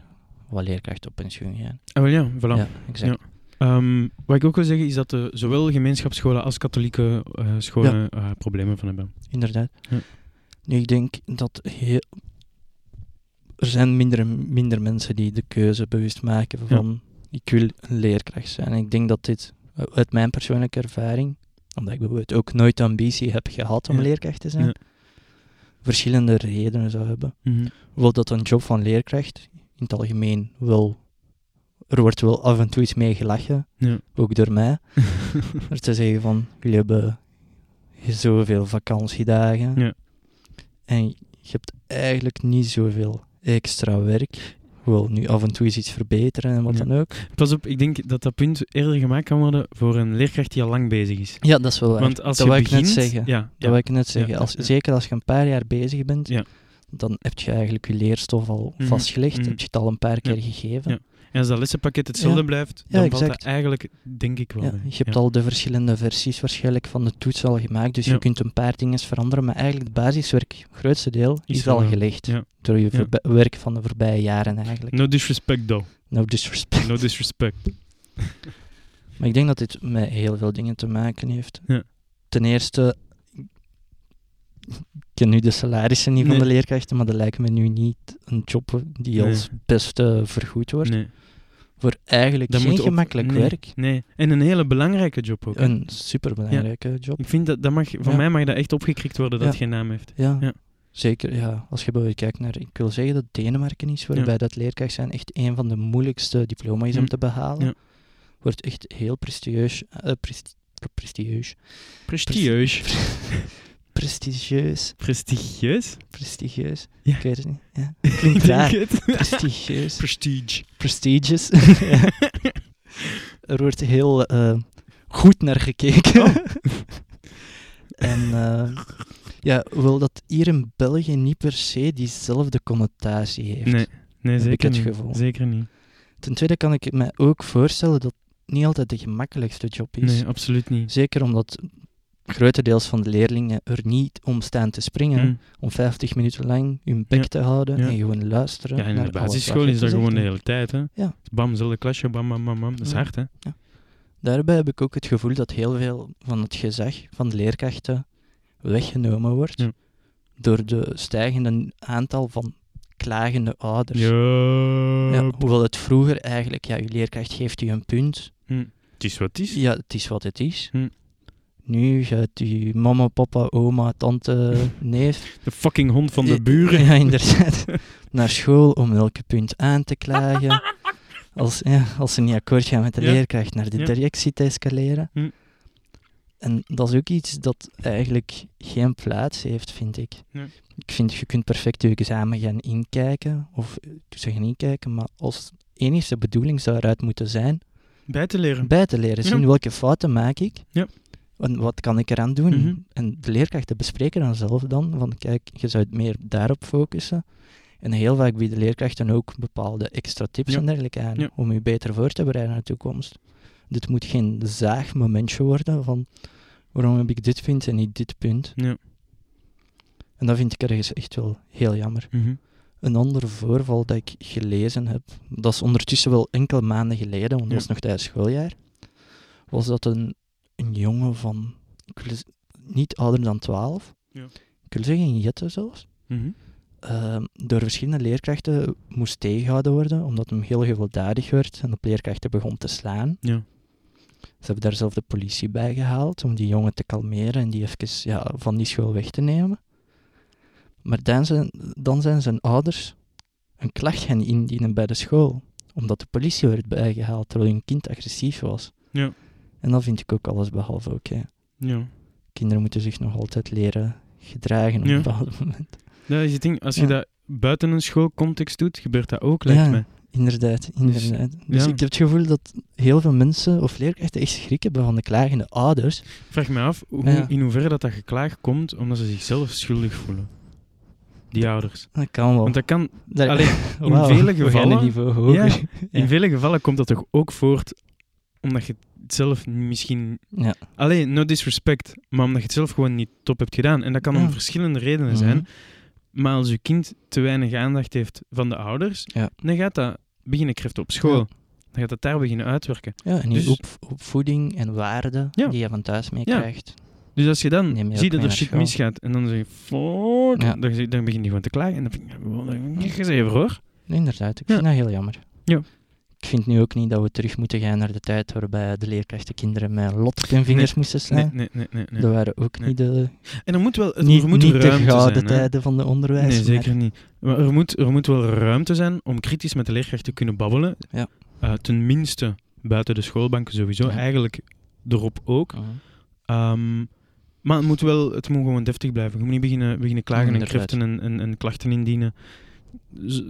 wat leerkrachten op pensioen gaan. Ah, wel ja, voilà. Ja, exact. Ehm, wat ik ook wil zeggen is dat de, zowel gemeenschapsscholen als katholieke eh, scholen eh, problemen van hebben. Inderdaad. Ja. Nu, ik denk dat heel... er zijn minder, minder mensen die de keuze bewust maken van ik wil een leerkracht zijn. En ik denk dat dit eh, uit mijn persoonlijke ervaring, omdat ik bijvoorbeeld ook nooit de ambitie heb gehad om Ja. leerkracht te zijn, Ja. verschillende redenen zou hebben. Wel dat een job van leerkracht in het algemeen wel. Er wordt wel af en toe iets mee gelachen, Ja. ook door mij. Er te zeggen van, jullie hebben zoveel vakantiedagen. Ja. En je hebt eigenlijk niet zoveel extra werk. Nu af en toe is iets verbeteren en wat Ja. dan ook. Pas op, ik denk dat dat punt eerder gemaakt kan worden voor een leerkracht die al lang bezig is. Ja, dat is wel waar. Want als dat je wou ik net zeggen. Ja, Dat ja. wil ik net zeggen. Als. Zeker als je een paar jaar bezig bent, dan heb je eigenlijk je leerstof al Mhm, vastgelegd. mhm. Heb je het al een paar keer gegeven. En als dat lessenpakket hetzelfde Ja. blijft, Ja, dan valt dat eigenlijk, denk ik wel. Ja, je hebt al de verschillende versies waarschijnlijk van de toets al gemaakt, dus je kunt een paar dingen veranderen, maar eigenlijk het basiswerk, het grootste deel, Is is, al gelegd door je werk van de voorbije jaren eigenlijk. No disrespect, though. No disrespect. No disrespect. Maar ik denk dat dit met heel veel dingen te maken heeft. Ja. Ten eerste, ken nu de salarissen niet van de leerkrachten, maar dat lijkt me nu niet een job die Nee. als beste vergoed wordt. Nee. Voor eigenlijk Dat geen moet op- gemakkelijk werk. Nee. En een hele belangrijke job ook. hè. Een superbelangrijke job. Ik vind dat, dat mag, van Ja. mij mag dat echt opgekrikt worden dat Ja. het geen naam heeft. Ja, Ja. zeker. Ja. Als je bijvoorbeeld kijkt naar, ik wil zeggen dat Denemarken is, waarbij dat leerkracht zijn echt een van de moeilijkste diploma's om te behalen. Ja. Wordt echt heel prestigieus. presti- prestigieus. Prestigieus. Prestigieus. Prestigieus? Prestigieus. Ja. Ik weet het niet. Ja. Klinkt raar. Prestigieus. Prestige. Prestigious. Ja. Er wordt heel eh, goed naar gekeken. Oh. en eh, ja, hoewel dat hier in België niet per se diezelfde connotatie heeft. Nee, nee Heb ik zeker het niet. gevoel. Zeker niet. Ten tweede kan ik me ook voorstellen dat het niet altijd de gemakkelijkste job is. Nee, absoluut niet. Zeker omdat grotendeels van de leerlingen er niet om staan te springen. Mm. Om 50 minuten lang hun bek Ja. te houden Ja. en gewoon luisteren. Ja, in naar de basisschool is dat gewoon de hele tijd. Hè. Ja. Bam, zelfde klasje, bam, bam, bam, bam. Dat is Ja. hard, hè. Daarbij heb ik ook het gevoel dat heel veel van het gezag van de leerkrachten weggenomen wordt door de stijgende aantal van klagende ouders. Hoewel het vroeger eigenlijk, ja, je leerkracht geeft je een punt. Hm. Het is wat het is. Ja, het is wat het is. Hm. Nu gaat je mama, papa, oma, tante, neef. De fucking hond van de buren. Ja, inderdaad. naar school om elke punt aan te klagen. Als, ja, als ze niet akkoord gaan met de Ja. leerkracht, naar de directie te escaleren. Hm. En dat is ook iets dat eigenlijk geen plaats heeft, vind ik. Ik vind, je kunt perfect je examen gaan inkijken, of ze gaan inkijken, maar als enige bedoeling zou eruit moeten zijn Bij te leren. bij te leren Ja. zien welke fouten maak ik Ja. En wat kan ik eraan doen. Mhm. En de leerkrachten bespreken dan zelf dan, van kijk, je zou het meer daarop focussen. En heel vaak bieden leerkrachten ook bepaalde extra tips Ja. en dergelijke aan, Ja. om je beter voor te bereiden naar de toekomst. Dit moet geen zaagmomentje worden van waarom heb ik dit punt en niet dit punt. Ja. En dat vind ik ergens echt wel heel jammer. Mhm. Een ander voorval dat ik gelezen heb, dat is ondertussen wel enkele maanden geleden, want dat was nog tijdens schooljaar, was dat een, een jongen van, ik wil z- niet ouder dan 12, Ja. ik wil zeggen een jette zelfs, Mhm. ehm, door verschillende leerkrachten moest tegengehouden worden, omdat hem heel gewelddadig werd en op leerkrachten begon te slaan. Ja. Ze hebben daar zelf de politie bij gehaald om die jongen te kalmeren en die even ja, van die school weg te nemen. Maar dan zijn, dan zijn zijn ouders een klacht gaan indienen bij de school, omdat de politie werd bijgehaald terwijl hun kind agressief was. Ja. En dat vind ik ook alles behalve oké. Ja. Kinderen moeten zich nog altijd leren gedragen op Ja. een bepaald moment. Als je dat buiten een schoolcontext doet, gebeurt dat ook, lijkt mij. Inderdaad, inderdaad. Dus, ik heb het gevoel dat heel veel mensen of leerkrachten echt schrik hebben van de klagende ouders. Vraag me af hoe, in hoeverre dat, dat geklaag komt omdat ze zichzelf schuldig voelen. Die ouders. Dat kan wel. Want dat kan, Daar- allee, in vele gevallen- een niveau hoger. Ja, in Ja. vele gevallen komt dat toch ook voort omdat je het zelf misschien... Ja. Alleen, no disrespect, maar omdat je het zelf gewoon niet top hebt gedaan. En dat kan om verschillende redenen Mhm. zijn. Maar als je kind te weinig aandacht heeft van de ouders, Ja. dan gaat dat beginnen kreften op school. Dan gaat dat daar beginnen uitwerken. Ja, en die Dus- op, opvoeding en waarden die je van thuis meekrijgt. Dus als je dan je ziet dat er shit school. misgaat en dan zeg je, fuck, dan, dan begin je gewoon te klagen. En dan vind je even hoor. Inderdaad, ik vind dat heel jammer. Ja. Ik vind nu ook niet dat we terug moeten gaan naar de tijd waarbij de leerkrachten kinderen met lot op hun vingers moesten slaan. nee, nee, nee. nee. Dat waren ook niet de, En er moet wel het, niet, er moet niet de ruimte gouden zijn. tijden van de onderwijs. Nee, maar- zeker niet. Maar er moet, er moet wel ruimte zijn om kritisch met de leerkracht te kunnen babbelen. Ja. Eh, tenminste, buiten de schoolbanken sowieso. Ja. Eigenlijk erop ook. Mhm. Ehm, maar het moet wel het moet gewoon deftig blijven. Je moet niet beginnen, beginnen klagen en kreften en, en, en klachten indienen. Z-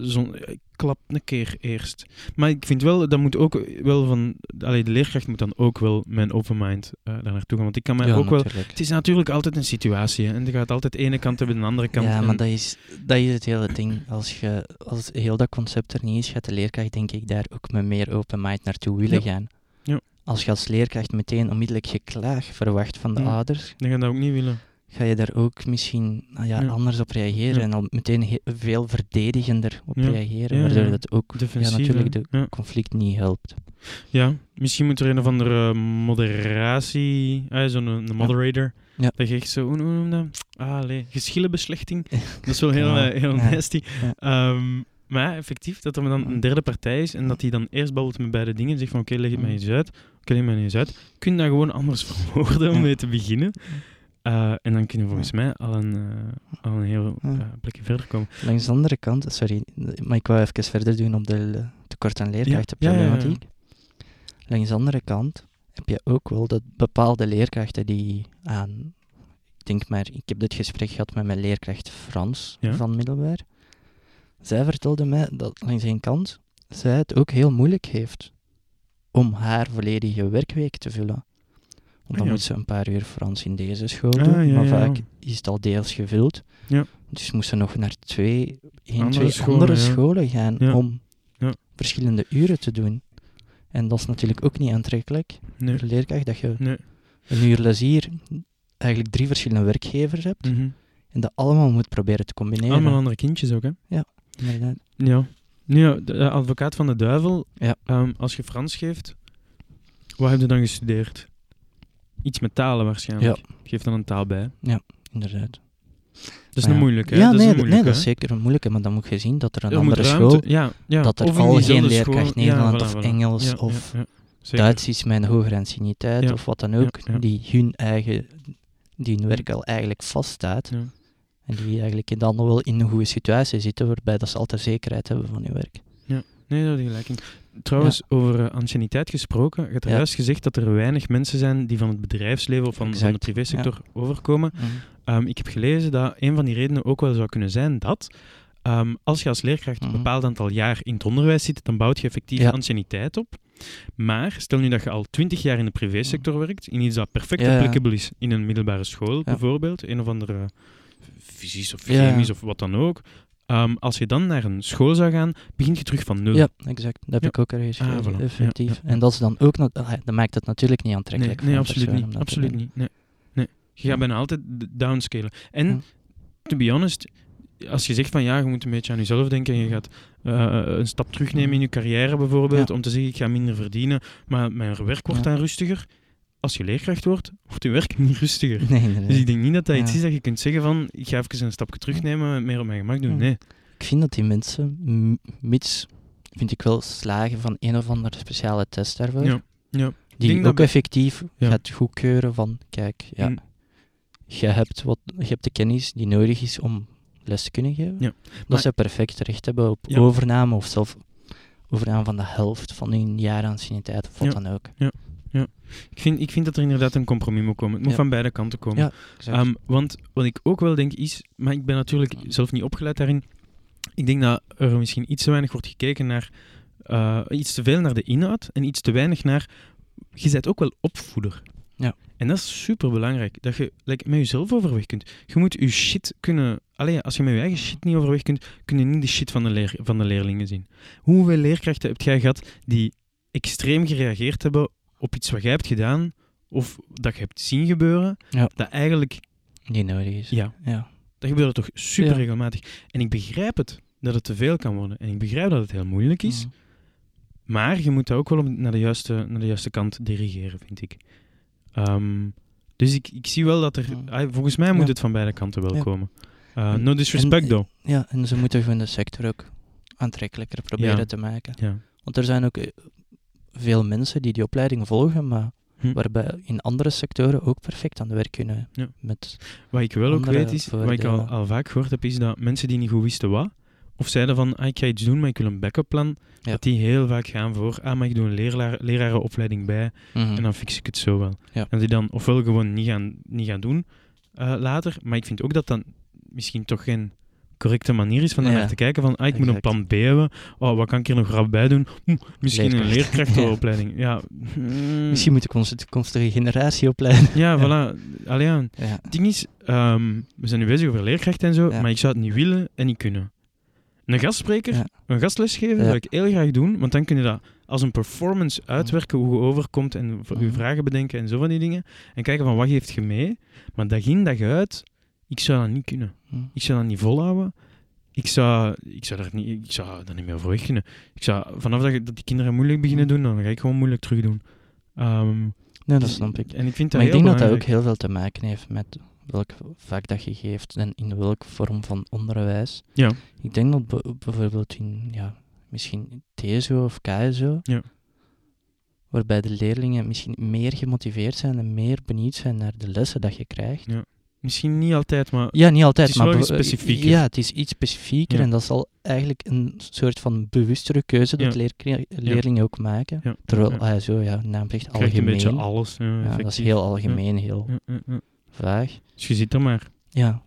klap een keer eerst. Maar ik vind wel, dat moet ook wel van... Allee, de leerkracht moet dan ook wel een open mind eh, daar naartoe gaan. Want ik kan mij Ja, ook wel... Het is natuurlijk altijd een situatie. Hè, en je gaat altijd de ene kant hebben en de andere kant. Ja, en- maar dat is, dat is het hele ding. Als, je, als heel dat concept er niet is, gaat de leerkracht denk ik daar ook met meer open mind naartoe willen Ja. gaan. Ja. Als je als leerkracht meteen onmiddellijk geklaag verwacht van de ouders, Dan ga je dat ook niet willen. Ga je daar ook misschien nou ja, Ja. anders op reageren Ja. en al meteen veel verdedigender op reageren, Ja, waardoor dat ook Defensief, natuurlijk de conflict niet helpt. Ja, misschien moet er een of andere moderatie, ah, zo'n een moderator, dat je echt zo, hoe noem je dat? Ah, nee, geschillenbeslechting. Dat is wel heel, eh, heel nasty. Ehm, maar ja, effectief, dat er dan een derde partij is en dat die dan eerst babbelt met beide dingen en zegt van oké, leg het mij eens uit. Oké, leg het mij eens uit. Kun je dat gewoon anders verwoorden om mee te begiinen. Eh, en dan kunnen we volgens mij al een, eh, al een heel eh, plekje verder komen. Langs de andere kant, sorry, maar ik wou even verder doen op de tekort aan leerkrachtenproblematiek. Langs de andere kant heb je ook wel dat bepaalde leerkrachten die aan, ik denk maar, ik heb dit gesprek gehad met mijn leerkracht Frans van middelbaar. Zij vertelde mij dat langs een kant zij het ook heel moeilijk heeft om haar volledige werkweek te vullen. Want dan Ah, ja. moet ze een paar uur Frans in deze school Ah, doen, ja, maar ja. vaak is het al deels gevuld. Ja. Dus moest ze nog naar twee, één, Andere twee scholen, andere ja. scholen gaan Ja. om Ja. verschillende uren te doen. En dat is natuurlijk ook niet aantrekkelijk Nee. voor de leerkracht, dat je Nee. een uur lezier eigenlijk drie verschillende werkgevers hebt Mhm. en dat allemaal moet proberen te combineren. Allemaal andere kindjes ook, hè? Inderdaad. Ja. Ja, de eh, advocaat van de duivel. Ja. Ehm, als je Frans geeft, wat heb je dan gestudeerd? Iets met talen waarschijnlijk. Geef dan een taal bij. inderdaad. Dat is Maar een ja. moeilijke. hè? Ja, dat nee, is dat- nee, dat is zeker een moeilijke, maar dan moet je zien dat er een Er andere ruimte- school, ja, ja. dat er of al geen leerkracht Nederland ja, of voilà, voilà. Engels Ja, of ja, ja. Duits is mijn hoger anciëniteit Ja. of wat dan ook, Ja, ja. die hun eigen, die hun werk al eigenlijk vaststaat. Ja. En die eigenlijk dan wel in een goede situatie zitten, waarbij dat ze altijd zekerheid hebben van hun werk. Nee, daar heb je gelijk Trouwens, over uh, anciëniteit gesproken, je hebt Ja. juist gezegd dat er weinig mensen zijn die van het bedrijfsleven of van, van de privésector overkomen. Ehm, ik heb gelezen dat een van die redenen ook wel zou kunnen zijn dat ehm, als je als leerkracht een Mhm. bepaald aantal jaar in het onderwijs zit, dan bouwt je effectief anciëniteit op. Maar stel nu dat je al twintig jaar in de privésector werkt, in iets dat perfect applicable is in een middelbare school bijvoorbeeld, een of andere fysisch of chemisch of wat dan ook. Ehm, als je dan naar een school zou gaan, begin je terug van nul. Ja, exact. Dat heb Ja. ik ook ergens Ah, voilà. Effectief. ja, ja. En dat is dan ook, nog- dat maakt het natuurlijk niet aantrekkelijk nee absoluut niet. Absoluut niet. Nee. nee. Je gaat bijna altijd downscalen. En, to be honest, als je zegt van ja, je moet een beetje aan jezelf denken en je gaat eh, een stap terugnemen in je carrière bijvoorbeeld, om te zeggen ik ga minder verdienen, maar mijn werk wordt dan rustiger. Als je leerkracht wordt, wordt je werk niet rustiger. Nee. Dus ik denk niet dat dat iets Ja. is dat je kunt zeggen van ik ga even een stapje terugnemen en meer op mijn gemak doen. Ja. Nee. Ik vind dat die mensen, mits, vind ik wel, slagen van een of andere speciale test daarvoor, Ja. Ja. die ook dat effectief Ja. gaat goedkeuren van, kijk, ja, Mm. je, hebt wat, je hebt de kennis die nodig is om les te kunnen geven. Ja. Dat ze perfect recht hebben op Ja. overname of zelf overname van de helft van hun jaaranciëniteit of wat Ja. dan ook. Ik, vind, ik vind dat er inderdaad een compromis moet komen. Het moet Ja. van beide kanten komen. Ja. Ehm, want wat ik ook wel denk is, maar ik ben natuurlijk zelf niet opgeleid daarin. Ik denk dat er misschien iets te weinig wordt gekeken naar, eh, iets te veel naar de inhoud en iets te weinig naar, je bent ook wel opvoeder. Ja. En dat is super belangrijk, dat je like, met jezelf overweg kunt. Je moet je shit kunnen, alleen als je met je eigen shit niet overweg kunt, kun je niet de shit van de, leer, van de leerlingen zien. Hoeveel leerkrachten heb jij gehad die extreem gereageerd hebben op iets wat jij hebt gedaan, of dat je hebt zien gebeuren, Ja. dat eigenlijk die nodig is. ja, Ja. Dat gebeurt toch super Ja. regelmatig. En ik begrijp het, dat het te veel kan worden. En ik begrijp dat het heel moeilijk is. Mhm. Maar je moet dat ook wel op- naar de juiste, naar de juiste kant dirigeren, vind ik. Ehm, dus ik, ik zie wel dat er... Ja. ah, volgens mij moet het van beide kanten wel komen. Uh, no disrespect, en- though. Ja, en ze moeten gewoon de sector ook aantrekkelijker proberen te maken. Ja. Want er zijn ook eh, veel mensen die die opleiding volgen, maar Hm. waarbij in andere sectoren ook perfect aan de werk kunnen. Ja. Met, Wat ik wel ook weet is, wat ik al, vaak gehoord heb, is dat mensen die niet goed wisten wat, of zeiden van, ah, ik ga iets doen, maar ik wil een backup plan, Ja. dat die heel vaak gaan voor, ah, maar ik doe een leraar, lerarenopleiding bij, Mhm. en dan fix ik het zo wel. Ja. En die dan ofwel gewoon niet gaan, niet gaan doen eh, later, maar ik vind ook dat dan misschien toch geen correcte manier is van Ja. naar te kijken van, ah, ik moet een plan B hebben, oh, wat kan ik hier nog rap bij doen? Hm, misschien een Leerkracht. leerkrachtenopleiding. Ja. Mm, Misschien moet ik onze toekomstige generatie opleiden. Ja, voilà. Allee, ja. Ja. Het ding is, ehm, we zijn nu bezig over leerkrachten en zo, maar ik zou het niet willen en niet kunnen. Een gastspreker, Ja. een gastles geven, Ja. zou ik heel graag doen, want dan kun je dat als een performance uitwerken, hoe je overkomt en je vragen bedenken en zo van die dingen. En kijken van wat geeft je mee. Maar dag in, dag uit, ik zou dat niet kunnen. Hm. Ik zou dat niet volhouden. Ik zou, ik zou, daar niet, ik zou daar niet meer voor weg kunnen. Ik zou, vanaf dat, dat die kinderen moeilijk beginnen Mhm. doen, dan ga ik gewoon moeilijk terug doen. Ehm, Nee, dat dus- snap ik. En ik vind dat Maar ik denk dat dat ook heel veel te maken heeft met welk vak dat je geeft en in welke vorm van onderwijs. Ja. Ik denk dat be- bijvoorbeeld in, ja, misschien TSO of KSO, Ja. waarbij de leerlingen misschien meer gemotiveerd zijn en meer benieuwd zijn naar de lessen dat je krijgt. Ja. Misschien niet altijd, maar Ja, niet altijd, Het is maar wel iets specifieker. Ja, het is iets specifieker Ja. en dat zal eigenlijk een soort van bewustere keuze dat Ja. leerlingen ook maken. Terwijl, ja. ah, zo, ja, naam zegt Je algemeen. een beetje alles. Ja, dat is heel algemeen, heel vaag. Dus je zit er maar. Ja,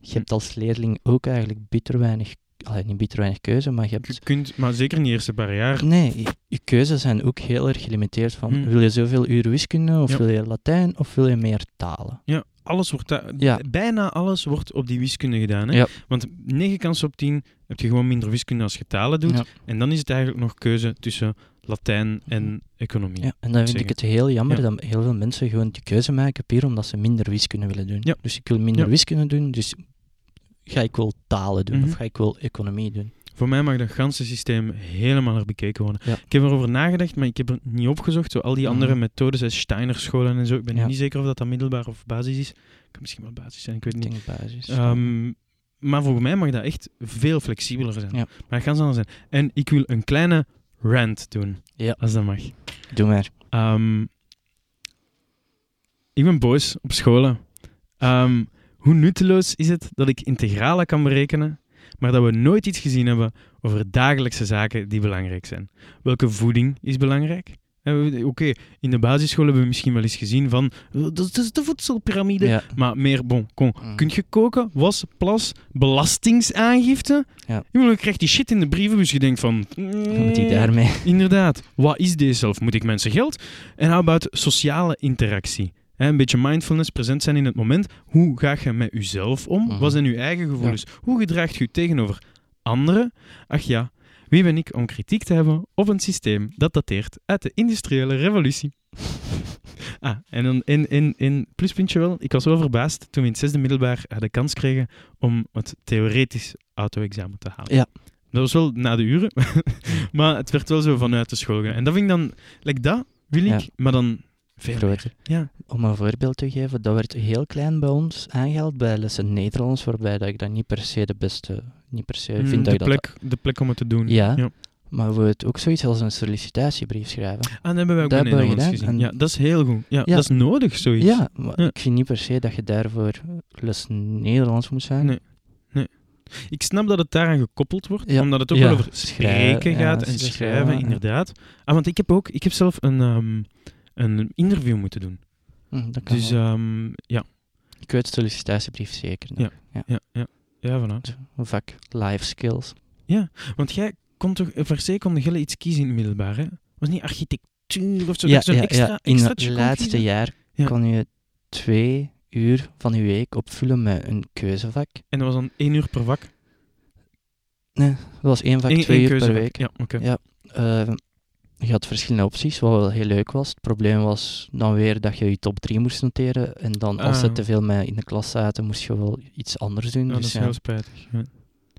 je hebt als leerling ook eigenlijk bitter weinig, allee, niet bitter weinig keuze, maar je Je hebt... kunt, maar zeker niet eerste paar jaar. Nee, je, je keuzes zijn ook heel erg gelimiteerd van, Hmm. wil je zoveel uur wiskunde, of Ja. wil je Latijn, of wil je meer talen? Ja, alles wordt Ja. bijna alles wordt op die wiskunde gedaan. Hè? Ja. Want 9 kansen op 10 heb je gewoon minder wiskunde als je talen doet. Ja. En dan is het eigenlijk nog keuze tussen Latijn en economie. Ja, en dan vind zeggen. ik het heel jammer Ja. dat heel veel mensen gewoon die keuze maken puur omdat ze minder wiskunde willen doen. Ja. Dus ik wil minder wiskunde doen, dus ga ik wel talen doen Mhm. of ga ik wel economie doen. Voor mij mag dat ganse systeem helemaal herbekeken worden. Ja. Ik heb erover nagedacht, maar ik heb het niet opgezocht. Zo al die andere Mhm. methodes, als Steiner scholen en zo. Ik ben Ja. niet zeker of dat, dat middelbaar of basis is. Kan misschien wel basis zijn, ik weet het niet. basis. Ehm, maar volgens mij mag dat echt veel flexibeler zijn. Ja. Maar dat gaat anders zijn. En ik wil een kleine rant doen, Ja. als dat mag. Doe maar. Ehm, ik ben boos op scholen. Ehm, hoe nutteloos is het dat ik integralen kan berekenen, maar dat we nooit iets gezien hebben over dagelijkse zaken die belangrijk zijn? Welke voeding is belangrijk? Eh, we- Oké, in de basisschool hebben we misschien wel eens gezien van eh, dat is- de voedselpiramide. Ja. Maar meer, bon. Mm. Kun je koken, was, plas, belastingsaangifte? Ja. Je krijgt die shit in de brievenbus. Je denkt van... Wat moet ik mm, daarmee? Inderdaad. Wat is deze zelf? Moet ik mensen geld? En how about sociale interactie? Een beetje mindfulness, present zijn in het moment. Hoe ga je met jezelf om? Mhm. Wat zijn je eigen gevoelens? Hoe gedraagt je tegenover anderen? Ach ja, wie ben ik om kritiek te hebben op een systeem dat dateert uit de industriële revolutie? ah, en dan in, in, in pluspuntje wel. Ik was wel verbaasd toen we in het zesde middelbaar de kans kregen om het theoretisch auto-examen te halen. Ja. Dat was wel na de uren, maar het werd wel zo vanuit de school. En dat vind ik dan, like dat wil ik, Ja. maar dan veel meer. Groter. Ja. Om een voorbeeld te geven, dat werd heel klein bij ons aangehaald bij lessen Nederlands, waarbij dat ik dat niet per se de beste, niet per se Mm, vind de, dat plek, de plek om het te doen. Ja, Ja. maar we het ook zoiets als een sollicitatiebrief schrijven. Ah, dat hebben wij ook Dat bij Nederlands gezien. Ja, dat is heel goed. Ja, Ja. Dat is nodig, zoiets. Ja, maar Ja. ik vind niet per se dat je daarvoor les Nederlands moet zijn. Nee. Ik snap dat het daaraan gekoppeld wordt, Ja. omdat het ook wel over schrijven, spreken gaat en schrijven, inderdaad. Ah, want ik heb ook, ik heb zelf een, ehm, een interview moeten doen. Hm, dat kan Dus ehm, ja, ik weet sollicitatiebrief zeker. nog. Ja. ja, ja. Ja, vanuit. Een vak life skills. Want jij kon toch, per se kon je iets kiezen in het middelbaar, hè? Was niet architectuur of zo? Ja, ja, extra, ja. In het laatste kiezen? jaar Ja. kon je twee uur van je week opvullen met een keuzevak. En dat was dan één uur per vak? Dat was één vak, Eén- twee één uur per week. Ja, oké. Ja. Eh, je had verschillende opties, wat wel heel leuk was. Het probleem was dan weer dat je je top 3 moest noteren. En dan als Ah. ze te veel met in de klas zaten, moest je wel iets anders doen. Ja, dat dus is ja, heel spijtig. Ja.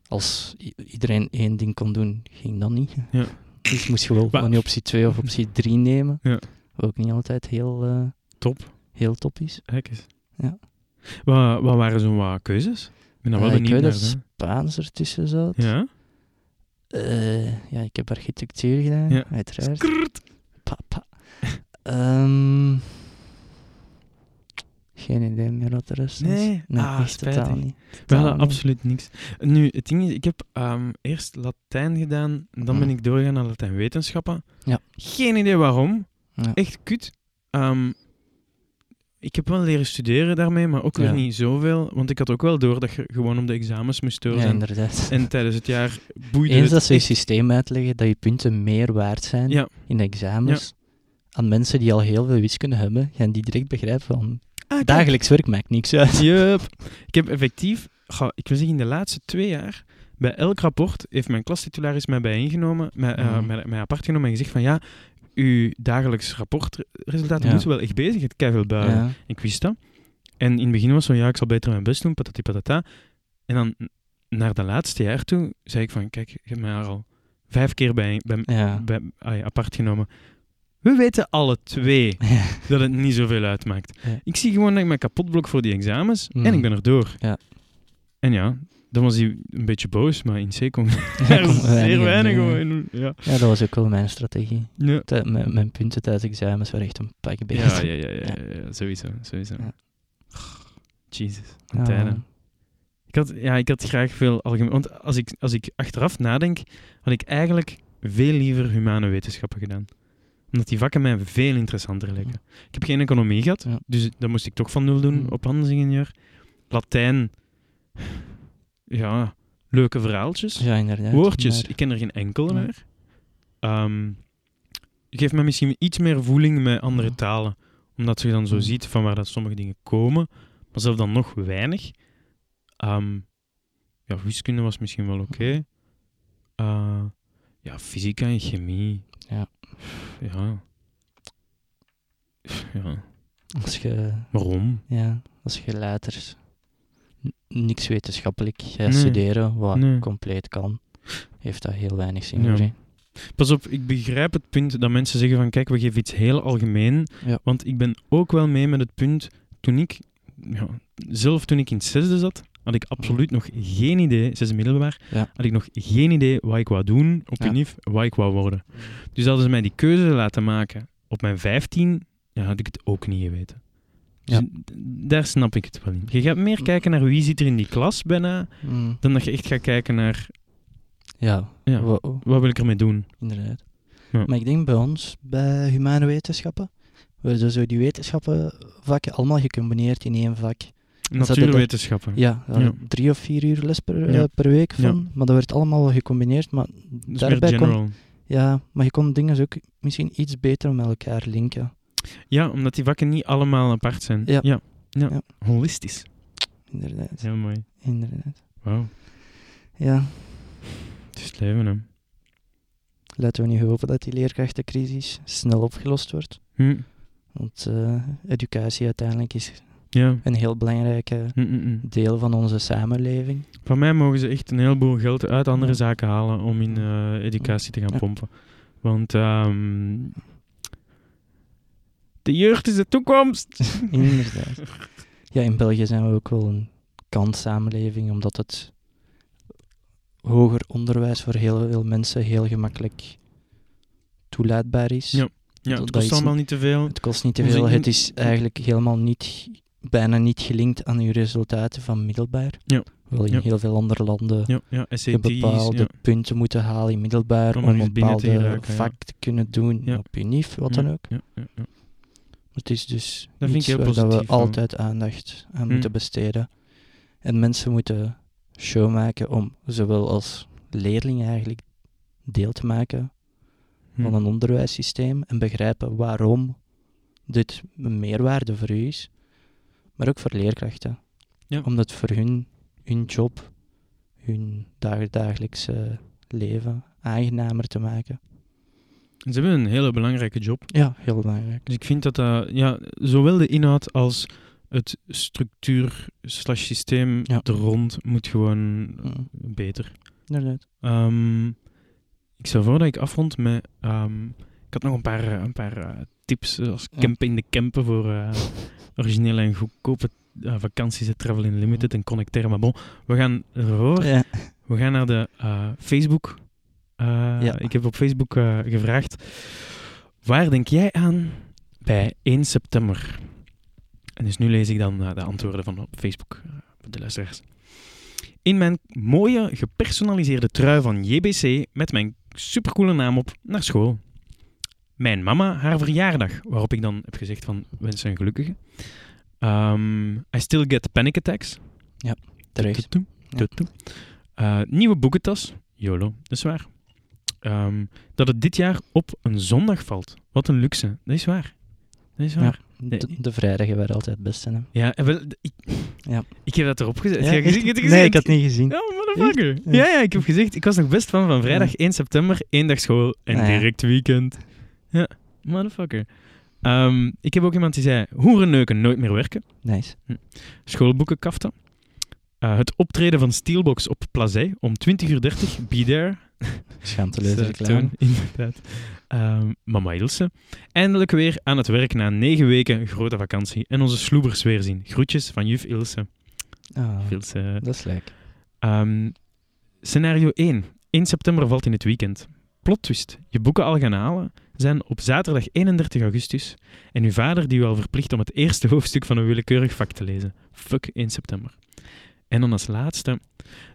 als iedereen één ding kon doen, ging dat niet. Ja. Dus moest je wel gewoon optie 2 of optie 3 nemen. Ja. Wat ook niet altijd heel, eh, Top. heel top is. Ja. Wat, wat waren zo'n wat keuzes? Ik ben wel ik benieuwd weet dat. Spaans ertussen zat. Ja? Eh, ja, ik heb architectuur gedaan, Ja. uiteraard. Skrrt. Papa. Ehm, geen idee meer wat er is. Nee? nee Ah, echt spijtig. totaal niet. We Totaal hadden niet. absoluut niks. Nu, het ding is, ik heb ehm, eerst Latijn gedaan, dan ben Mm. ik doorgegaan naar Latijnwetenschappen. Ja. Geen idee waarom. Ja. Echt kut. Ehm, ik heb wel leren studeren daarmee, maar ook weer Ja. niet zoveel. Want ik had ook wel door dat je gewoon op de examens moest door Ja, inderdaad. en tijdens het jaar boeide Eens het dat ze je systeem uitleggen dat je punten meer waard zijn Ja. in de examens aan mensen die al heel veel wiskunde hebben, gaan die direct begrijpen van Ah, dagelijks werk maakt niks uit. Yup. Ik heb effectief, goh, ik wil zeggen in de laatste twee jaar, bij elk rapport heeft mijn klastitularis mij bijeengenomen, mij, eh, Mhm. mij, mij apart genomen en gezegd van ja, uw dagelijks rapportresultaten moeten wel echt bezig, het keiveel buigen. Ik wist dat. En in het begin was zo, ja, ik zal beter mijn best doen, patati patata. En dan naar de laatste jaar toe zei ik van, kijk, je hebt mij al vijf keer bij, bij, Ja. bij, apart genomen. We weten alle twee Ja. dat het niet zoveel uitmaakt. Ja. Ik zie gewoon dat ik mijn kapot blok voor die examens en Mhm. ik ben er door. Ja. En ja, dan was hij een beetje boos, maar in C kon er zeer weinig ja. gewoon. Ja. Ja, dat was ook wel mijn strategie. Ja. Mijn, mijn punten tijdens examens waren echt een pak beter. Ja, ja, ja, ja, ja, ja, sowieso, sowieso. Ja. Jesus, Ja. tijden. Ik had, ja, ik had graag veel algemeen... Want als ik, als ik achteraf nadenk, had ik eigenlijk veel liever humane wetenschappen gedaan. Omdat die vakken mij veel interessanter lijken. Ik heb geen economie gehad, Ja. dus dat moest ik toch van nul doen Mm. op handelsingenieur. Latijn, ja, leuke verhaaltjes. Ja, inderdaad. Woordjes, maar- ik ken er geen enkele Ja. meer. Ehm geeft me misschien iets meer voeling met andere Ja. talen. Omdat je dan zo Ja. ziet van waar dat sommige dingen komen. Maar zelf dan nog weinig. Ehm, ja, wiskunde was misschien wel oké. Eh, ja, fysica en chemie. Ja. Ja. Ja, Als je, waarom? ja, als je later niks wetenschappelijk gaat Nee. studeren, wat Nee. compleet kan, heeft dat heel weinig zin voor je. Pas op, ik begrijp het punt dat mensen zeggen van kijk, we geven iets heel algemeen. Ja. Want ik ben ook wel mee met het punt, toen ik, ja, zelf toen ik in het zesde zat, had ik absoluut nog geen idee, zesde middelbaar, Ja. had ik nog geen idee wat ik wou doen op. UNIF, wat ik wou worden. Dus hadden ze mij die keuze laten maken op mijn 15, ja, had ik het ook niet geweten. Dus Ja. daar snap ik het wel in. Je gaat meer kijken naar wie zit er in die klas bijna, Mm, dan dat je echt gaat kijken naar ja, Ja. wa- wat wil ik ermee doen. inderdaad. Ja. Maar ik denk bij ons, bij humane wetenschappen, worden zo die wetenschappenvakken allemaal gecombineerd in één vak. Natuurwetenschappen. Ja, daar Ja. drie of vier uur les per, eh, per week Ja. van. Maar dat werd allemaal gecombineerd. Maar meer daarbij kon, ja, maar je kon dingen ook misschien iets beter met elkaar linken. Ja, omdat die vakken niet allemaal apart zijn. Ja. Ja. ja. Ja. Holistisch. Inderdaad. Heel mooi. Inderdaad. Wauw. Ja, Het is het leven, hè. laten we nu hopen dat die leerkrachtencrisis snel opgelost wordt. Hm. Want eh, educatie uiteindelijk is Ja. een heel belangrijke Hm, hm, hm. deel van onze samenleving. Van mij mogen ze echt een heleboel geld uit andere Ja. zaken halen om in eh, educatie te gaan Ja. pompen. Want ehm, de jeugd is de toekomst. Inderdaad. Ja, in België zijn we ook wel een kanssamenleving, omdat het hoger onderwijs voor heel veel mensen heel gemakkelijk toelaatbaar is. Ja. Ja, het kost allemaal niet te veel. Het kost niet te veel. Het is eigenlijk helemaal niet, bijna niet gelinkt aan uw resultaten van middelbaar. Ja. Wel in Ja. heel veel andere landen Ja, ja je SAT's. bepaalde Ja. punten moeten halen in middelbaar Om om, een bepaalde vak te kunnen doen op je NIF, wat dan ook. Ja, ja, ja. Het is dus Dat iets waar dat we altijd aandacht aan Hm. moeten besteden. En mensen moeten show maken om zowel als leerling eigenlijk deel te maken Hm. van een onderwijssysteem en begrijpen waarom dit een meerwaarde voor u is, maar ook voor leerkrachten. Ja. Om dat voor hun, hun job, hun dag- dagelijkse leven aangenamer te maken. Ze hebben een hele belangrijke job. Ja, heel belangrijk. Dus ik vind dat dat, ja, zowel de inhoud als het structuur slash systeem Ja. er rond moet gewoon beter. Inderdaad. Ehm, ik stel voor dat ik afrond met... ehm, ik had nog een paar, eh, een paar eh, tips, zoals Ja. campen in de campen voor eh, originele en goedkope eh, vakanties, Travel Unlimited en Connecteren. Maar bon, we gaan ervoor. Ja. We gaan naar de eh, Facebook. Eh, Ja. Ik heb op Facebook eh, gevraagd, waar denk jij aan bij 1 september? En dus nu lees ik dan eh, de antwoorden van op Facebook, de luisteraars. In mijn mooie gepersonaliseerde trui van JBC met mijn supercoole naam op naar school. Mijn mama, haar verjaardag, waarop ik dan heb gezegd van wens een gelukkige. Ehm, I still get panic attacks. Terecht. Tutum, Ja. Eh, nieuwe boekentas. YOLO, dat is waar. Ehm, dat het dit jaar op een zondag valt. Wat een luxe. Dat is waar. Dat is waar. De, de vrijdagen waren altijd het beste. Hè? Ja, en wel, ik, Ja. ik heb dat erop gezet. Ja, gezien- nee, ik had het niet gezien. Ja, motherfucker. Ja. Ja, ik heb gezegd, ik was nog best fan van vrijdag 1 september, één dag school en Ah, direct weekend. Ja, motherfucker. Ehm, ik heb ook iemand die zei, hoerenneuken nooit meer werken. Nice. Schoolboeken kaften. Eh, het optreden van Steelbox op Plazé om 20.30 uur. Be there. Schaamteloze eh, reclame. inderdaad. Ehm, Mama Ilse. Eindelijk weer aan het werk na negen weken grote vakantie. En onze sloebers weer zien. Groetjes van juf Ilse. Ah, Ilse. dat is leuk. Ehm, scenario 1. 1 september valt in het weekend. Plot twist. Je boeken al gaan halen zijn op zaterdag 31 augustus. En uw vader die u al verplicht om het eerste hoofdstuk van een willekeurig vak te lezen. Fuck 1 september. En dan als laatste.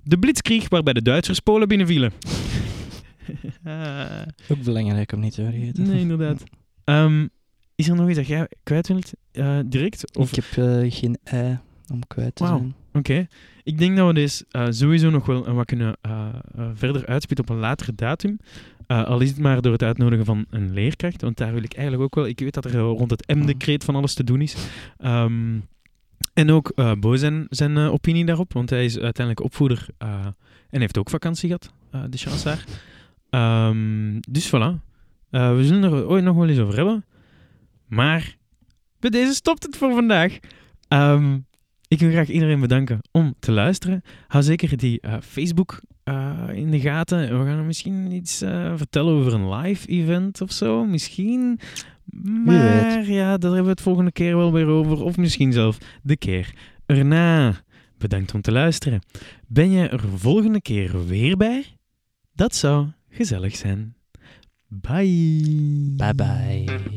De blitzkrieg waarbij de Duitsers Polen binnenvielen. Ook belangrijk om niet te vergeten. nee, inderdaad. Ehm, is er nog iets dat jij kwijt wilt? eh, direct? Of Ik heb eh, geen ei om kwijt te Wauw. zijn. Oké. Ik denk dat we deze eh, sowieso nog wel wat kunnen verder uitspitten op een latere datum. Eh, al is het maar door het uitnodigen van een leerkracht. Want daar wil ik eigenlijk ook wel... Ik weet dat er rond het M-decreet van alles te doen is. Ehm, en ook Bo zijn, zijn eh, opinie daarop. Want hij is uiteindelijk opvoeder eh, en heeft ook vakantie gehad. eh, de chance daar. Ehm, dus voilà. We zullen er ooit nog wel eens over hebben. Maar bij deze stopt het voor vandaag. Ehm, ik wil graag iedereen bedanken om te luisteren. Hou zeker die Facebook eh, in de gaten. We gaan misschien iets eh, vertellen over een live event of zo. Misschien. Maar ja, daar hebben we het volgende keer wel weer over. Of misschien zelf de keer erna. Bedankt om te luisteren. Ben je er volgende keer weer bij? Dat zou gezellig zijn. Bye. Bye bye.